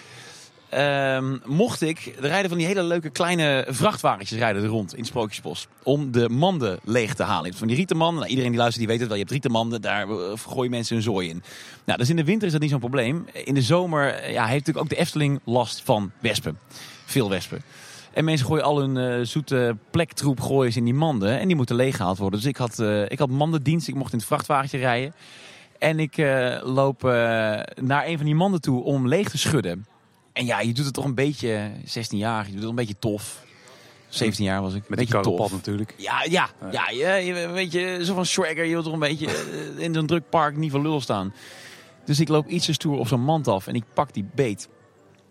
ehm, mocht ik de rijden van die hele leuke kleine vrachtwagentjes rijden er rond in Sprookjesbos. Om de manden leeg te halen. Van die rietenmanden, nou, iedereen die luistert die weet het wel. Je hebt rietenmanden, daar eh, gooien mensen hun zooi in. Nou, dus in de winter is dat niet zo'n probleem. In de zomer eh, ja, heeft natuurlijk ook de Efteling last van wespen. Veel wespen. En mensen gooien al hun eh, zoete plektroep gooien in die manden. En die moeten leeggehaald worden. Dus ik had, ik had mandendienst. Ik mocht in het vrachtwagentje rijden. En ik loop naar een van die manden toe om leeg te schudden. En ja, je doet het toch een beetje, 16 jaar, je doet het een beetje tof. 17 jaar was ik. Met beetje tof. natuurlijk. Ja, ja, ja, je, je, weet je, zo van swagger. Je wilt toch een beetje eh, in zo'n druk park niet voor lul staan. Dus ik loop iets te stoer op zo'n mand af en ik pak die beet.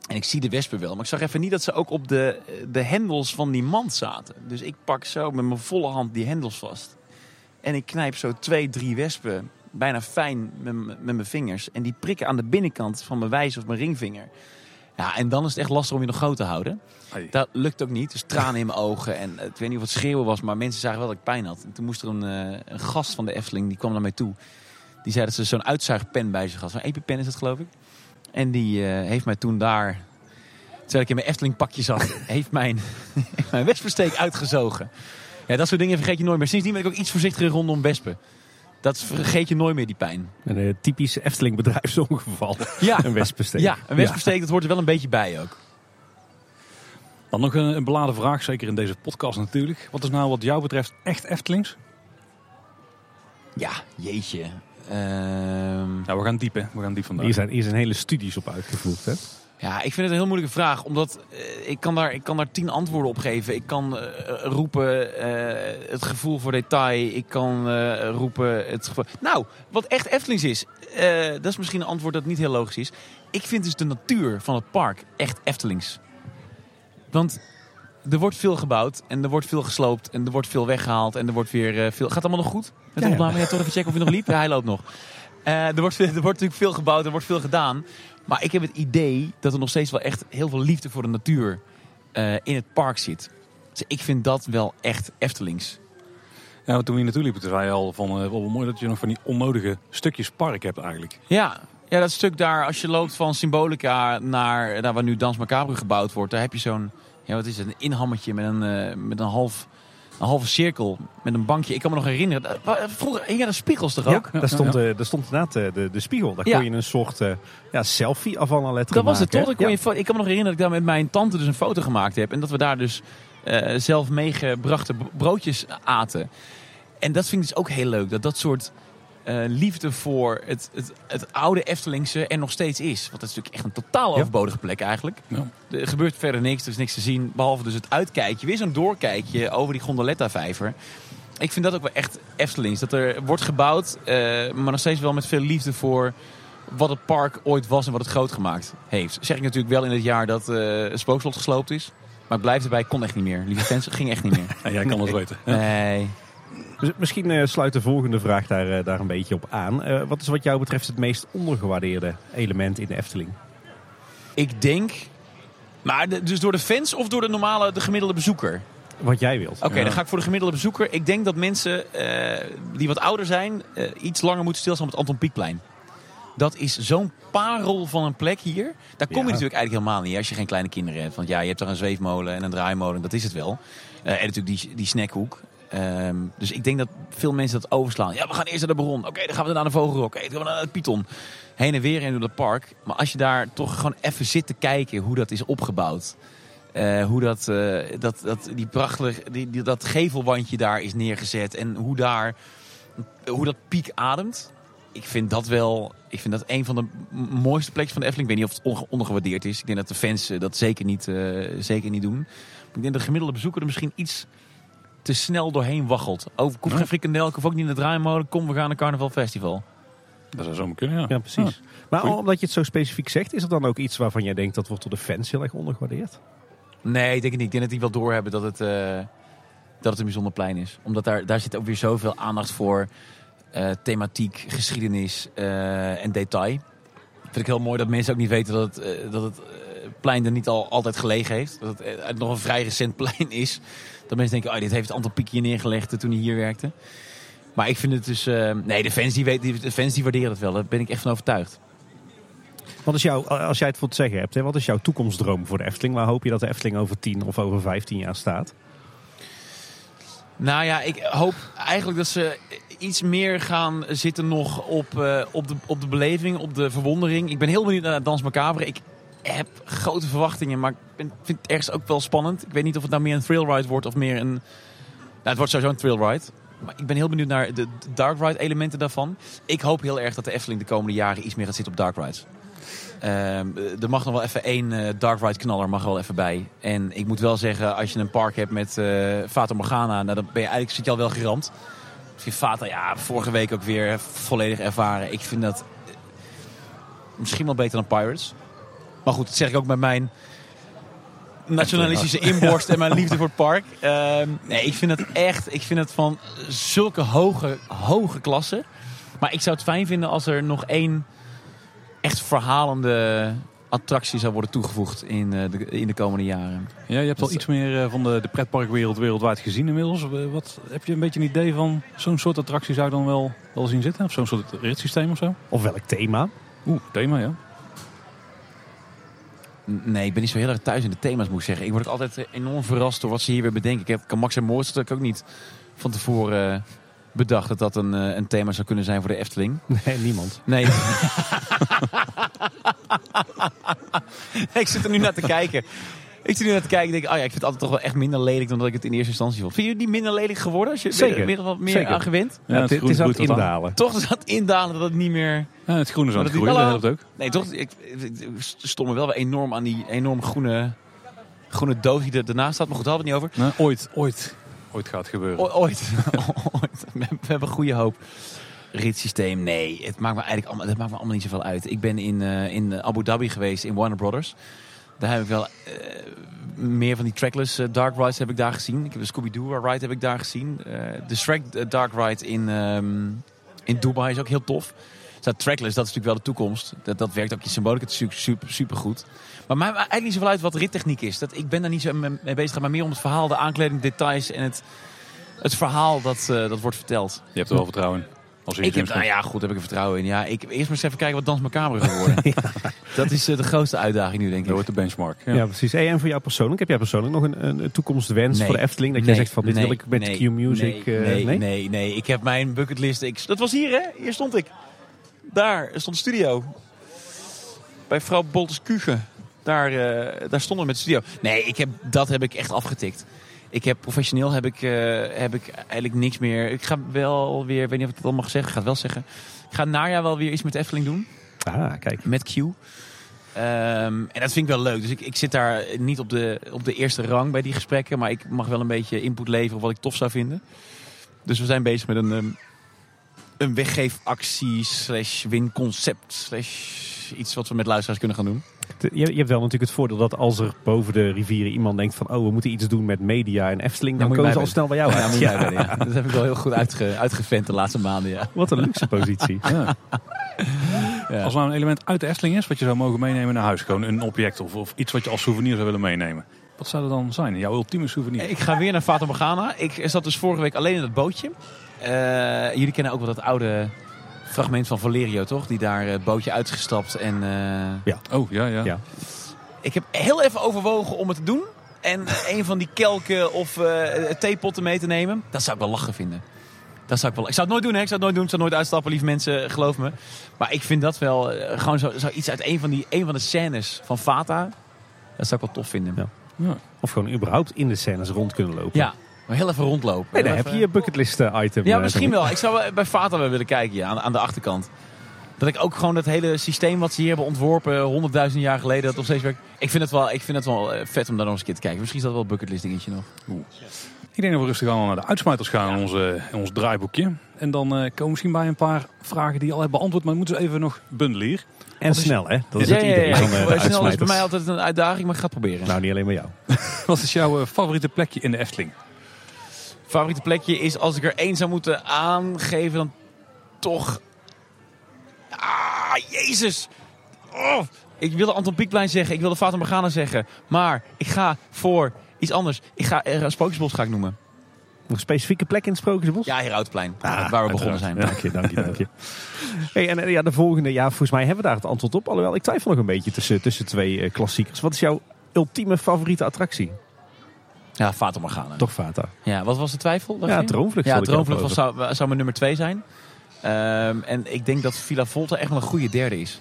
En ik zie de wespen wel. Maar ik zag even niet dat ze ook op de, de hendels van die mand zaten. Dus ik pak zo met mijn volle hand die hendels vast. En ik knijp zo twee, drie wespen. Bijna fijn met, met mijn vingers. En die prikken aan de binnenkant van mijn wijs of mijn ringvinger. Ja, en dan is het echt lastig om je nog groot te houden. Dat lukt ook niet. Dus tranen in mijn ogen. En eh, ik weet niet of het schreeuwen was, maar mensen zagen wel dat ik pijn had. En toen moest er een, eh, een gast van de Efteling, die kwam naar mij toe. Die zei dat ze zo'n uitzuigpen bij zich had. Zo'n EpiPen is het geloof ik. En die eh, heeft mij toen daar, terwijl ik in mijn Efteling pakje zat, *laughs* heeft mijn, *laughs* mijn wespensteek uitgezogen. Ja, dat soort dingen vergeet je nooit meer. Sindsdien ben ik ook iets voorzichtiger rondom wespen. Dat vergeet je nooit meer, die pijn. Een eh, typisch Efteling bedrijfsongeval. *laughs* Ja, Een wespensteek. ja een wespensteek, dat hoort er wel een beetje bij ook. Dan nog een, een beladen vraag, zeker in deze podcast natuurlijk. Wat is nou wat jou betreft echt Eftelings? Ja, jeetje. Ehm, Nou, we gaan diep hè. We gaan diep vandaag. Hier zijn, hier zijn hele studies op uitgevoerd. Hè? Ja, ik vind het een heel moeilijke vraag. Omdat eh, ik, kan daar, ik kan daar tien antwoorden op geven. Ik kan eh, roepen eh, het gevoel voor detail. Ik kan roepen het gevoel... Nou, wat echt Eftelings is. dat is misschien een antwoord dat niet heel logisch is. Ik vind dus de natuur van het park echt Eftelings. Want er wordt veel gebouwd. En er wordt veel gesloopt. En er wordt veel weggehaald. En er wordt weer veel... Gaat allemaal nog goed? Met Ja, ja. opname? Ja, toch even checken of hij nog liep? Ja, hij loopt nog. Eh, er, wordt, veel- er wordt natuurlijk veel gebouwd. Er wordt veel gedaan. Maar ik heb het idee dat er nog steeds wel echt heel veel liefde voor de natuur eh, in het park zit. Dus ik vind dat wel echt Eftelings. Ja, want toen we hier naartoe liepen, toen zei je al van, eh, wel mooi dat je nog van die onnodige stukjes park hebt eigenlijk. Ja, ja, dat stuk daar, als je loopt van Symbolica naar daar waar nu Dans Macabre gebouwd wordt, daar heb je zo'n, ja, wat is het, een inhammetje met een, met een, half, een halve cirkel, met een bankje. Ik kan me nog herinneren, dat- wa- vroeger hingen er spiegels toch ook? Ja, daar, stond, eh, daar stond inderdaad eh, de, de spiegel. Daar kon je een soort eh, ja, selfie af van Dat was het maken, toch? kon je, ik kan me nog herinneren dat ik daar met mijn tante dus een foto gemaakt heb. En dat we daar dus eh, zelf meegebrachte broodjes aten. En dat vind ik dus ook heel leuk. Dat dat soort eh, liefde voor het, het, het oude Eftelingse er nog steeds is. Want dat is natuurlijk echt een totaal Ja. overbodige plek eigenlijk. Ja. Er gebeurt verder niks, er is niks te zien. Behalve dus het uitkijkje. Weer zo'n doorkijkje over die gondoletta-vijver. Ik vind dat ook wel echt Eftelings. Dat er wordt gebouwd, eh, maar nog steeds wel met veel liefde voor wat het park ooit was en wat het groot gemaakt heeft. Zeg ik natuurlijk wel in het jaar dat het spookslot gesloopt is. Maar ik blijf erbij, kon echt niet meer. Lieve fans, *laughs* ging echt niet meer. En jij kan het weten. Ja. Nee. Dus misschien eh, sluit de volgende vraag daar, eh, daar een beetje op aan. Eh, wat is wat jou betreft het meest ondergewaardeerde element in de Efteling? Ik denk... Maar dus door de fans of door de normale, de gemiddelde bezoeker? wat jij wilt. Oké, Ja. dan ga ik voor de gemiddelde bezoeker. Ik denk dat mensen die wat ouder zijn, iets langer moeten stilstaan op het Anton Pieckplein. Dat is zo'n parel van een plek hier. Daar kom Ja. je natuurlijk eigenlijk helemaal niet als je geen kleine kinderen hebt. Want ja, je hebt daar een zweefmolen en een draaimolen, dat is het wel. Eh, en natuurlijk die, die snackhoek. Ehm, dus ik denk dat veel mensen dat overslaan. Ja, we gaan eerst naar de bron. Oké, dan gaan we naar de Vogelrok. Oké, dan gaan we naar het Python. Heen en weer en door het park. Maar als je daar toch gewoon even zit te kijken hoe dat is opgebouwd. Eh, hoe dat, eh, dat, dat, die prachtige, die, die- dat gevelwandje daar is neergezet. En hoe daar, hoe dat piek ademt. Ik vind dat wel, ik vind dat een van de mooiste plekjes van de Efteling. Ik weet niet of het ondergewaardeerd is. Ik denk dat de fans eh, dat zeker niet, zeker niet doen. Ik denk dat de gemiddelde bezoeker er misschien iets te snel doorheen waggelt. Over koek geen frikandel, ik hoef ook niet in de draaimolen. Kom, we gaan naar Carnaval Festival. Dat zou zomaar kunnen, ja. Ja, precies. Maar Goeie. omdat je het zo specifiek zegt, is er dan ook iets waarvan jij denkt dat wordt door de fans heel erg ondergewaardeerd? Nee, ik denk het niet. Ik denk dat die wel doorhebben dat het, eh, dat het een bijzonder plein is. Omdat daar, daar zit ook weer zoveel aandacht voor. eh, thematiek, geschiedenis eh, en detail. Vind ik heel mooi dat mensen ook niet weten dat het, dat het plein er niet al altijd gelegen heeft. Dat het nog een vrij recent *laughs* plein is. Dat mensen denken, oh, dit heeft Anton Pieck hier neergelegd eh, toen hij hier werkte. Maar ik vind het dus... eh, nee, de fans, die weten, de fans die waarderen het wel. Daar ben ik echt van overtuigd. Wat is jouw, als jij het voor te zeggen hebt, hè, wat is jouw toekomstdroom voor de Efteling? Waar hoop je dat de Efteling over 10 of over 15 jaar staat? Nou ja, ik hoop eigenlijk dat ze iets meer gaan zitten nog op, eh, op, de, op de beleving, op de verwondering. Ik ben heel benieuwd naar Dans Macabre. Ik heb grote verwachtingen, maar ik vind het ergens ook wel spannend. Ik weet niet of het nou meer een thrill ride wordt of meer een... Nou, het wordt sowieso een thrill ride. Maar ik ben heel benieuwd naar de, dark ride elementen daarvan. Ik hoop heel erg dat de Efteling de komende jaren iets meer gaat zitten op dark rides. Ehm, er mag nog wel even één eh, dark ride knaller mag wel even bij. En ik moet wel zeggen, als je een park hebt met eh Fata Morgana, nou, dan ben je eigenlijk zit je al wel geramd. Vind Fata, ja, vorige week ook weer volledig ervaren. Ik vind dat eh, misschien wel beter dan Pirates. Maar goed, dat zeg ik ook met mijn nationalistische inborst en mijn *laughs* liefde voor het park. Ehm, nee, ik vind het echt, ik vind het van zulke hoge, hoge klasse. Maar ik zou het fijn vinden als er nog één echt verhalende attractie zou worden toegevoegd in, eh, de, in de komende jaren. Ja, je hebt al Dat- iets meer eh, van de, de pretparkwereld wereldwijd gezien inmiddels. Eh, Wat, heb je een beetje een idee van zo'n soort attractie zou je dan wel, wel zien zitten? Of zo'n soort ritssysteem of zo? Of welk thema? Oeh, thema ja. Nee, ik ben niet zo heel erg thuis in de thema's, moet ik zeggen. Ik word ook altijd eh, enorm verrast door wat ze hier weer bedenken. Ik heb kan Max en natuurlijk ook niet van tevoren eh, bedacht dat dat een, eh, een thema zou kunnen zijn voor de Efteling. *laughs* Nee, niemand. Nee. *laughs* *laughs* ik zit er nu naar te kijken. Ik zit nu naar te kijken en denk, oh ja, ik vind het altijd toch wel echt minder lelijk dan dat ik het in eerste instantie vond. Vind je het niet minder lelijk geworden als je Zeker. er meer, wat meer Zeker. aan gewend? Ja, het, het is aan het indalen. Toch is dat indalen dat het niet meer... Ja, het groen is aan het dat groeien, dat helpt ook. Nee, toch? Ik, ik, ik stond me wel weer enorm aan die enorm groene, groene doos die er daarnaast staat. Maar goed, daar hadden we het niet over. Nou, ooit, ooit, ooit gaat het gebeuren. O- ooit. *laughs* ooit. We, we hebben goede hoop. Ritssysteem, nee. Het maakt me eigenlijk allemaal, het maakt me allemaal niet zoveel uit. Ik ben in, eh, in Abu Dhabi geweest, in Warner Brothers. Daar heb ik wel eh, meer van die trackless eh, dark rides heb ik daar gezien. Ik heb de Scooby-Doo ride heb ik daar gezien. Eh, de Shrek dark ride in, ehm, in Dubai is ook heel tof. Dus trackless, dat is natuurlijk wel de toekomst. Dat, dat werkt ook in symboliek, super, super, super goed. Maar eigenlijk niet zoveel uit wat rittechniek is. Dat, ik ben daar niet zo mee bezig, maar meer om het verhaal, de aankleding, details en het, het verhaal dat, dat wordt verteld. Je hebt er wel vertrouwen in. Als je Ik heb, nou ja, goed, heb ik er vertrouwen in. Ja, ik, eerst maar eens even kijken wat Dans Macabre gaat worden. *laughs* Dat is eh, de grootste uitdaging nu, denk Dat ik. wordt de benchmark. Ja. Ja, precies. Hey, en voor jou persoonlijk, heb jij persoonlijk nog een, een toekomstwens Nee. voor de Efteling? Dat Nee, jij zegt van dit nee, wil ik met nee, Q-Music. Nee, eh, nee, nee? nee, nee. Ik heb mijn bucketlist. Ik, dat was hier, hè? Hier stond ik. Daar stond de studio. Bij vrouw Boltes Kuge. Daar, eh, daar stonden we met de studio. Nee, ik heb, dat heb ik echt afgetikt. Ik heb professioneel heb ik, eh, heb ik eigenlijk niks meer. Ik ga wel weer, ik weet niet of ik het al mag zeggen, ik ga het wel zeggen. Ik ga najaar wel weer iets met Efteling doen. Ah, kijk. Met Q. Ehm, en dat vind ik wel leuk. Dus ik, ik zit daar niet op de, op de eerste rang bij die gesprekken. Maar ik mag wel een beetje input leveren wat ik tof zou vinden. Dus we zijn bezig met een, ehm, een weggeefactie slash winconcept slash iets wat we met luisteraars kunnen gaan doen. Je, je hebt wel natuurlijk het voordeel dat als er boven de rivieren iemand denkt van... oh, we moeten iets doen met media en Efteling... dan je komen ze al snel bij jou uit. je Ja. Dat heb ik wel heel goed uitge, uitgevent de laatste maanden. Ja. Wat een luxe positie. Ja. Ja. Als nou een element uit de Efteling is wat je zou mogen meenemen naar huis. Gewoon een object of, of iets wat je als souvenir zou willen meenemen. Wat Wat zou dat dan zijn? Jouw ultieme souvenir? Ik ga weer naar Fata Morgana. Ik zat dus vorige week alleen in dat bootje. Eh, jullie kennen ook wel dat oude fragment van Valerio, toch? Die daar het bootje uit is gestapt. En, eh, Oh, ja, ja. Ja. Ik heb heel even overwogen om het te doen. En *laughs* een van die kelken of eh, theepotten mee te nemen. Dat zou ik wel lachen vinden. Dat zou ik, wel, ik zou het nooit doen, hè? Ik zou het nooit doen. Ik zou nooit uitstappen, lieve mensen, geloof me. Maar ik vind dat wel eh, gewoon zo, zo iets uit een van, die, een van de scènes van Fata. Dat zou ik wel tof vinden. Ja. Ja, Ja. Of gewoon überhaupt in de scènes rond kunnen lopen. Maar heel even rondlopen. Nee, Heel heb even- je je bucketlist eh, item. Ja, eh, misschien wel. Ik zou bij Fata wel willen kijken ja, aan, aan de achterkant. Dat ik ook gewoon dat hele systeem wat ze hier hebben ontworpen, honderdduizend jaar geleden, dat nog steeds werkt. Ik vind het wel, ik vind het wel eh, vet om daar nog eens een keer te kijken. Misschien is dat wel een bucketlist dingetje nog. Ik denk dat we rustig aan naar de uitsmijters gaan in, onze, in ons draaiboekje. En dan eh, komen we misschien bij een paar vragen die je al hebben beantwoord. Maar we moeten ze even nog bundelen hier. En snel, hè? Dat is ja, het ja, idee ja, van eh, Snel is bij mij altijd een uitdaging, maar ik ga het proberen. Nou, niet alleen bij jou. *laughs* Wat is jouw favoriete plekje in de Efteling? Favoriete plekje is als ik er één zou moeten aangeven, dan toch. Ah, Jezus! Oh, ik wilde Anton Pieckplein zeggen, ik wilde Fata Morgana zeggen. Maar ik ga voor iets anders. Ik ga uh, Sprookjesbos ga ik noemen. Nog een specifieke plek in het Sprookjesbos? Ja, Heroudenplein. Ah, waar we begonnen zijn. Dank je, dank je, dank je. Hey, en eh, ja, de volgende, ja, volgens mij hebben we daar het antwoord op. Alhoewel, ik twijfel nog een beetje tussen, tussen twee eh, klassiekers. Wat is jouw ultieme favoriete attractie? Ja, Fata Morgana. Toch Vata. Ja, wat was de twijfel? Ja? Droomvlucht. Ja, Droomvlucht was, zou, zou mijn nummer twee zijn. Ehm, en ik denk dat Villa Volta echt wel een goede derde is.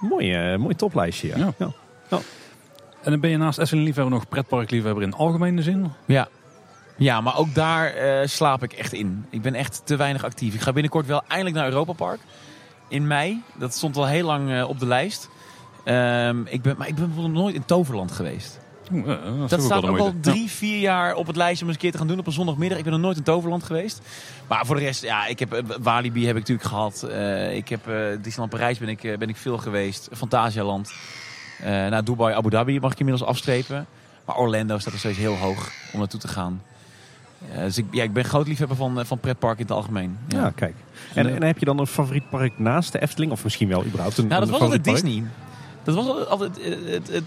Mooi, eh, mooi toplijstje, ja. Ja. ja. En dan ben je naast Efteling-liefhebber nog pretparkliefhebber in algemene zin. Ja. Ja, maar ook daar eh, slaap ik echt in. Ik ben echt te weinig actief. Ik ga binnenkort wel eindelijk naar Europa Park. In mei. Dat stond al heel lang eh, op de lijst. Ehm, ik ben, maar ik ben bijvoorbeeld nog nooit in Toverland geweest. Oeh, eh, dat, staat ook al drie, vier jaar op het lijstje om eens een keer te gaan doen op een zondagmiddag. Ik ben nog nooit in Toverland geweest. Maar voor de rest, ja, ik heb, eh, Walibi heb ik natuurlijk gehad. Eh, ik heb eh, Disneyland Parijs ben ik, eh, ben ik veel geweest. Fantasialand. Eh naar Dubai, Abu Dhabi mag ik inmiddels afstrepen. Maar Orlando staat er steeds heel hoog om naartoe te gaan. Eh, dus ik, ja, ik ben groot liefhebber van, eh, van pretpark in het algemeen. Ja. Ja, kijk. En, en heb je dan een favoriet park naast de Efteling? Of misschien wel überhaupt een Nou, dat een was altijd? Disney. Dat was altijd-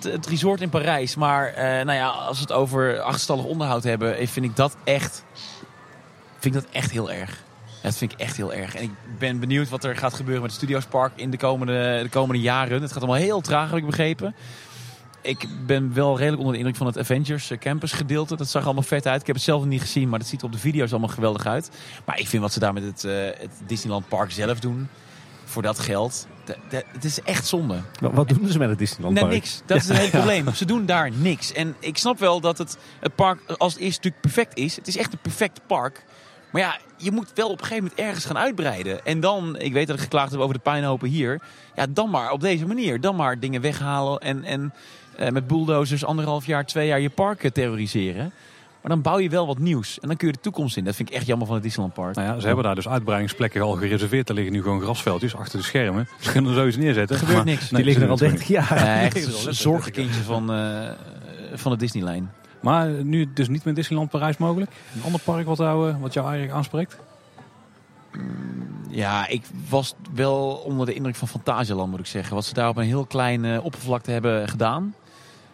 het, resort in Parijs. Maar eh, nou ja, als we het over achterstallig onderhoud hebben, eh, vind ik dat echt, vind ik dat echt heel erg. Dat vind ik echt heel erg. En ik ben benieuwd wat er gaat gebeuren met het Studios Park in de komende, de komende jaren. Het gaat allemaal heel traag, heb ik begrepen. Ik ben wel redelijk onder de indruk van het Avengers eh, Campus gedeelte. Dat zag allemaal vet uit. Ik heb het zelf niet gezien, maar dat ziet op de video's allemaal geweldig uit. Maar ik vind wat ze daar met het, Disneyland Park zelf doen, voor dat geld, het is echt zonde. Wat, doen ze met het Disneyland Nee, park? niks. Dat is het *laughs* hele probleem. Ze doen daar niks. En ik snap wel dat het, het park als het eerst natuurlijk perfect is. Het is echt een perfect park. Maar ja, je moet wel op een gegeven moment ergens gaan uitbreiden. En dan, ik weet dat ik geklaagd heb over de pijnhopen hier. Ja, dan maar op deze manier. Dan maar dingen weghalen en, en eh, met bulldozers anderhalf jaar, twee jaar je park eh, terroriseren. Maar dan bouw je wel wat nieuws. En dan kun je de toekomst in. Dat vind ik echt jammer van het Disneyland Park. Nou ja, ze hebben daar dus uitbreidingsplekken al gereserveerd. Er liggen nu gewoon grasveldjes achter de schermen. Ze kunnen er zo eens neerzetten. Er gebeurt Maar- niks. nee, Die liggen er al ze doen het 30 jaar. Ja, echt *laughs* een leuk. zorgenkindje van, eh, van de Disneylijn. Maar nu dus niet met Disneyland Parijs mogelijk. Een ander park wat jou, eh, wat jou eigenlijk aanspreekt. Ja, ik was wel onder de indruk van Fantasialand, moet ik zeggen. Wat ze daar op een heel kleine oppervlakte hebben gedaan.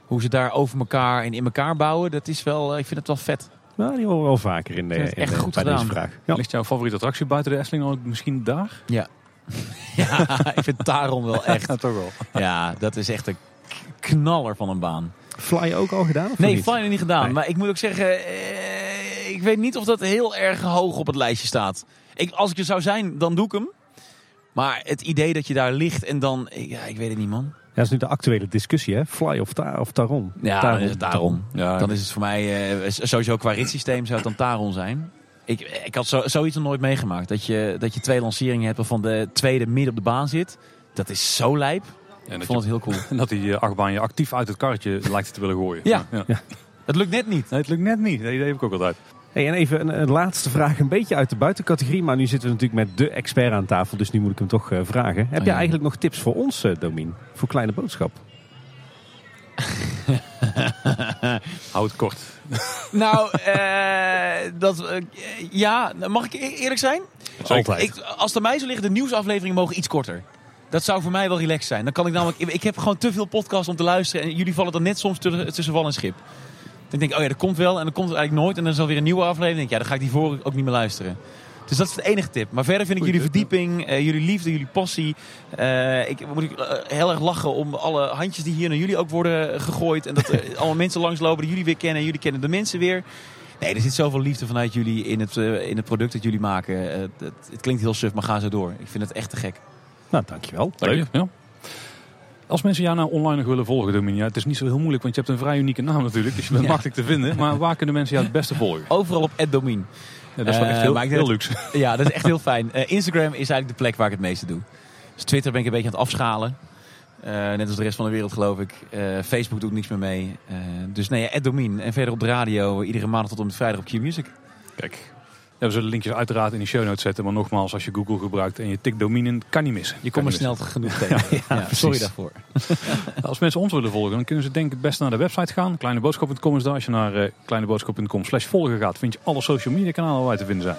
Hoe ze daar over elkaar en in elkaar bouwen, dat is wel, eh, ik vind het wel vet. Nou, die horen we wel vaker in de, in echt goed bij gedaan. deze vraag. Ja. Ligt jouw favoriete attractie buiten de Efteling ook misschien daar? Ja, *laughs* ik vind Taron wel echt. Ja, toch wel. Ja, dat is echt een knaller van een baan. Fly ook al gedaan? Of Nee, niet? Flying niet gedaan. Nee. Maar ik moet ook zeggen, eh, ik weet niet of dat heel erg hoog op het lijstje staat. Ik, als ik er zou zijn, dan doe ik hem. Maar het idee dat je daar ligt en dan... Ja, ik weet het niet, man. Ja, dat is nu de actuele discussie, hè? Fly of, ta of Taron? Ja, Taron. dan is het Taron. Ja, Dan is het voor mij eh, sowieso qua ritssysteem zou het dan Taron zijn. Ik, ik had zo, zoiets nog nooit meegemaakt. Dat je, dat je twee lanceringen hebt waarvan de tweede midden op de baan zit. Dat is zo lijp. en Ik vond het heel cool. *laughs* en dat die eh, achtbaan je actief uit het karretje lijkt te willen gooien. Ja. ja. Het lukt net niet. Nee, het lukt net niet. Dat idee heb ik ook altijd. Hey, en even een, een laatste vraag, een beetje uit de buitencategorie. Maar nu zitten we natuurlijk met de expert aan tafel, dus nu moet ik hem toch eh, vragen. Heb Oh, jij ja. eigenlijk nog tips voor ons, eh Domien? Voor Kleine Boodschap? *laughs* Houd het kort. *laughs* Nou, eh, dat, ja, mag ik e- eerlijk zijn? Altijd. Ik, als het aan mij zou liggen, de nieuwsafleveringen mogen iets korter. Dat zou voor mij wel relaxed zijn. Dan kan ik namelijk, ik heb gewoon te veel podcasts om te luisteren. En jullie vallen dan net soms tussen, tussen wal en schip. Dan denk ik, oh ja, dat komt wel. En dan komt het eigenlijk nooit. En dan is er weer een nieuwe aflevering. Dan denk ik, ja, dan ga ik die voor ook niet meer luisteren. Dus dat is de enige tip. Maar verder vind ik jullie verdieping, eh, jullie liefde, jullie passie. eh, ik moet ik, eh, heel erg lachen om alle handjes die hier naar jullie ook worden gegooid. En dat er *laughs* allemaal mensen langslopen die jullie weer kennen. En jullie kennen de mensen weer. Nee, er zit zoveel liefde vanuit jullie in het, in het product dat jullie maken. Het, het klinkt heel suf, maar ga zo door. Ik vind het echt te gek. Nou, dankjewel. Dank Leuk. je. Als mensen jou nou online nog willen volgen, Dominia, het is niet zo heel moeilijk, want je hebt een vrij unieke naam natuurlijk. Dus je bent Ja. makkelijk te vinden. Maar waar kunnen mensen jou het beste volgen? Overal op @domin. Ja, dat is wel Eh, echt heel, ik heel denk luxe. *laughs* Ja, dat is echt heel fijn. Eh, Instagram is eigenlijk de plek waar ik het meeste doe. Dus Twitter ben ik een beetje aan het afschalen. Eh, net als de rest van de wereld geloof ik. Eh, Facebook doe ik niks meer mee. Eh, dus nee, ja, Domin. En verder op de radio, iedere maandag tot en met vrijdag op Q-Music. Kijk. Ja, we zullen linkjes uiteraard in de show notes zetten. Maar nogmaals, als je Google gebruikt en je tikt dominen, kan niet missen. Je komt er snel genoeg *laughs* tegen. Ja, sorry daarvoor. *laughs* Als mensen ons willen volgen, dan kunnen ze denk ik het best naar de website gaan. Kleineboodschap.com is daar. Als je naar eh, kleineboodschap.com slash volgen gaat, vind je alle social media kanalen waar wij te vinden zijn.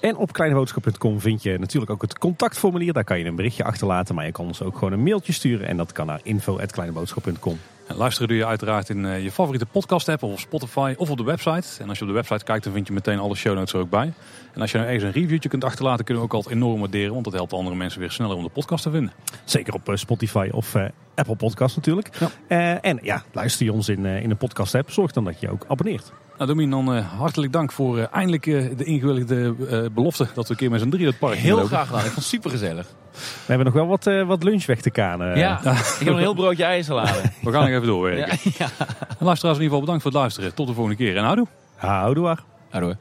En op kleineboodschap.com vind je natuurlijk ook het contactformulier. Daar kan je een berichtje achterlaten. Maar je kan ons ook gewoon een mailtje sturen. En dat kan naar info.kleineboodschap.com. En luisteren doe je uiteraard in eh, je favoriete podcast app of op Spotify of op de website. En als je op de website kijkt, dan vind je meteen alle show notes er ook bij. En als je nou ergens een reviewtje kunt achterlaten, kunnen we ook altijd enorm waarderen. Want dat helpt andere mensen weer sneller om de podcast te vinden. Zeker op eh, Spotify of eh, Apple Podcast natuurlijk. Ja. En ja, luister je ons in, in een podcast app. Zorg dan dat je je ook abonneert. Nou Domien, dan eh, hartelijk dank voor eh, eindelijk eh, de ingewilligde eh, belofte dat we een keer met z'n drie het park Heel graag gedaan. Ik vond het super gezellig. We hebben nog wel wat, eh, wat lunch weg te kanen. Ja, ik heb nog een heel broodje ijsalade. *laughs* We gaan nog even doorwerken. Ja, ja. Luisteraars in ieder geval bedankt voor het luisteren. Tot de volgende keer en houdoe. Houdoe. Door.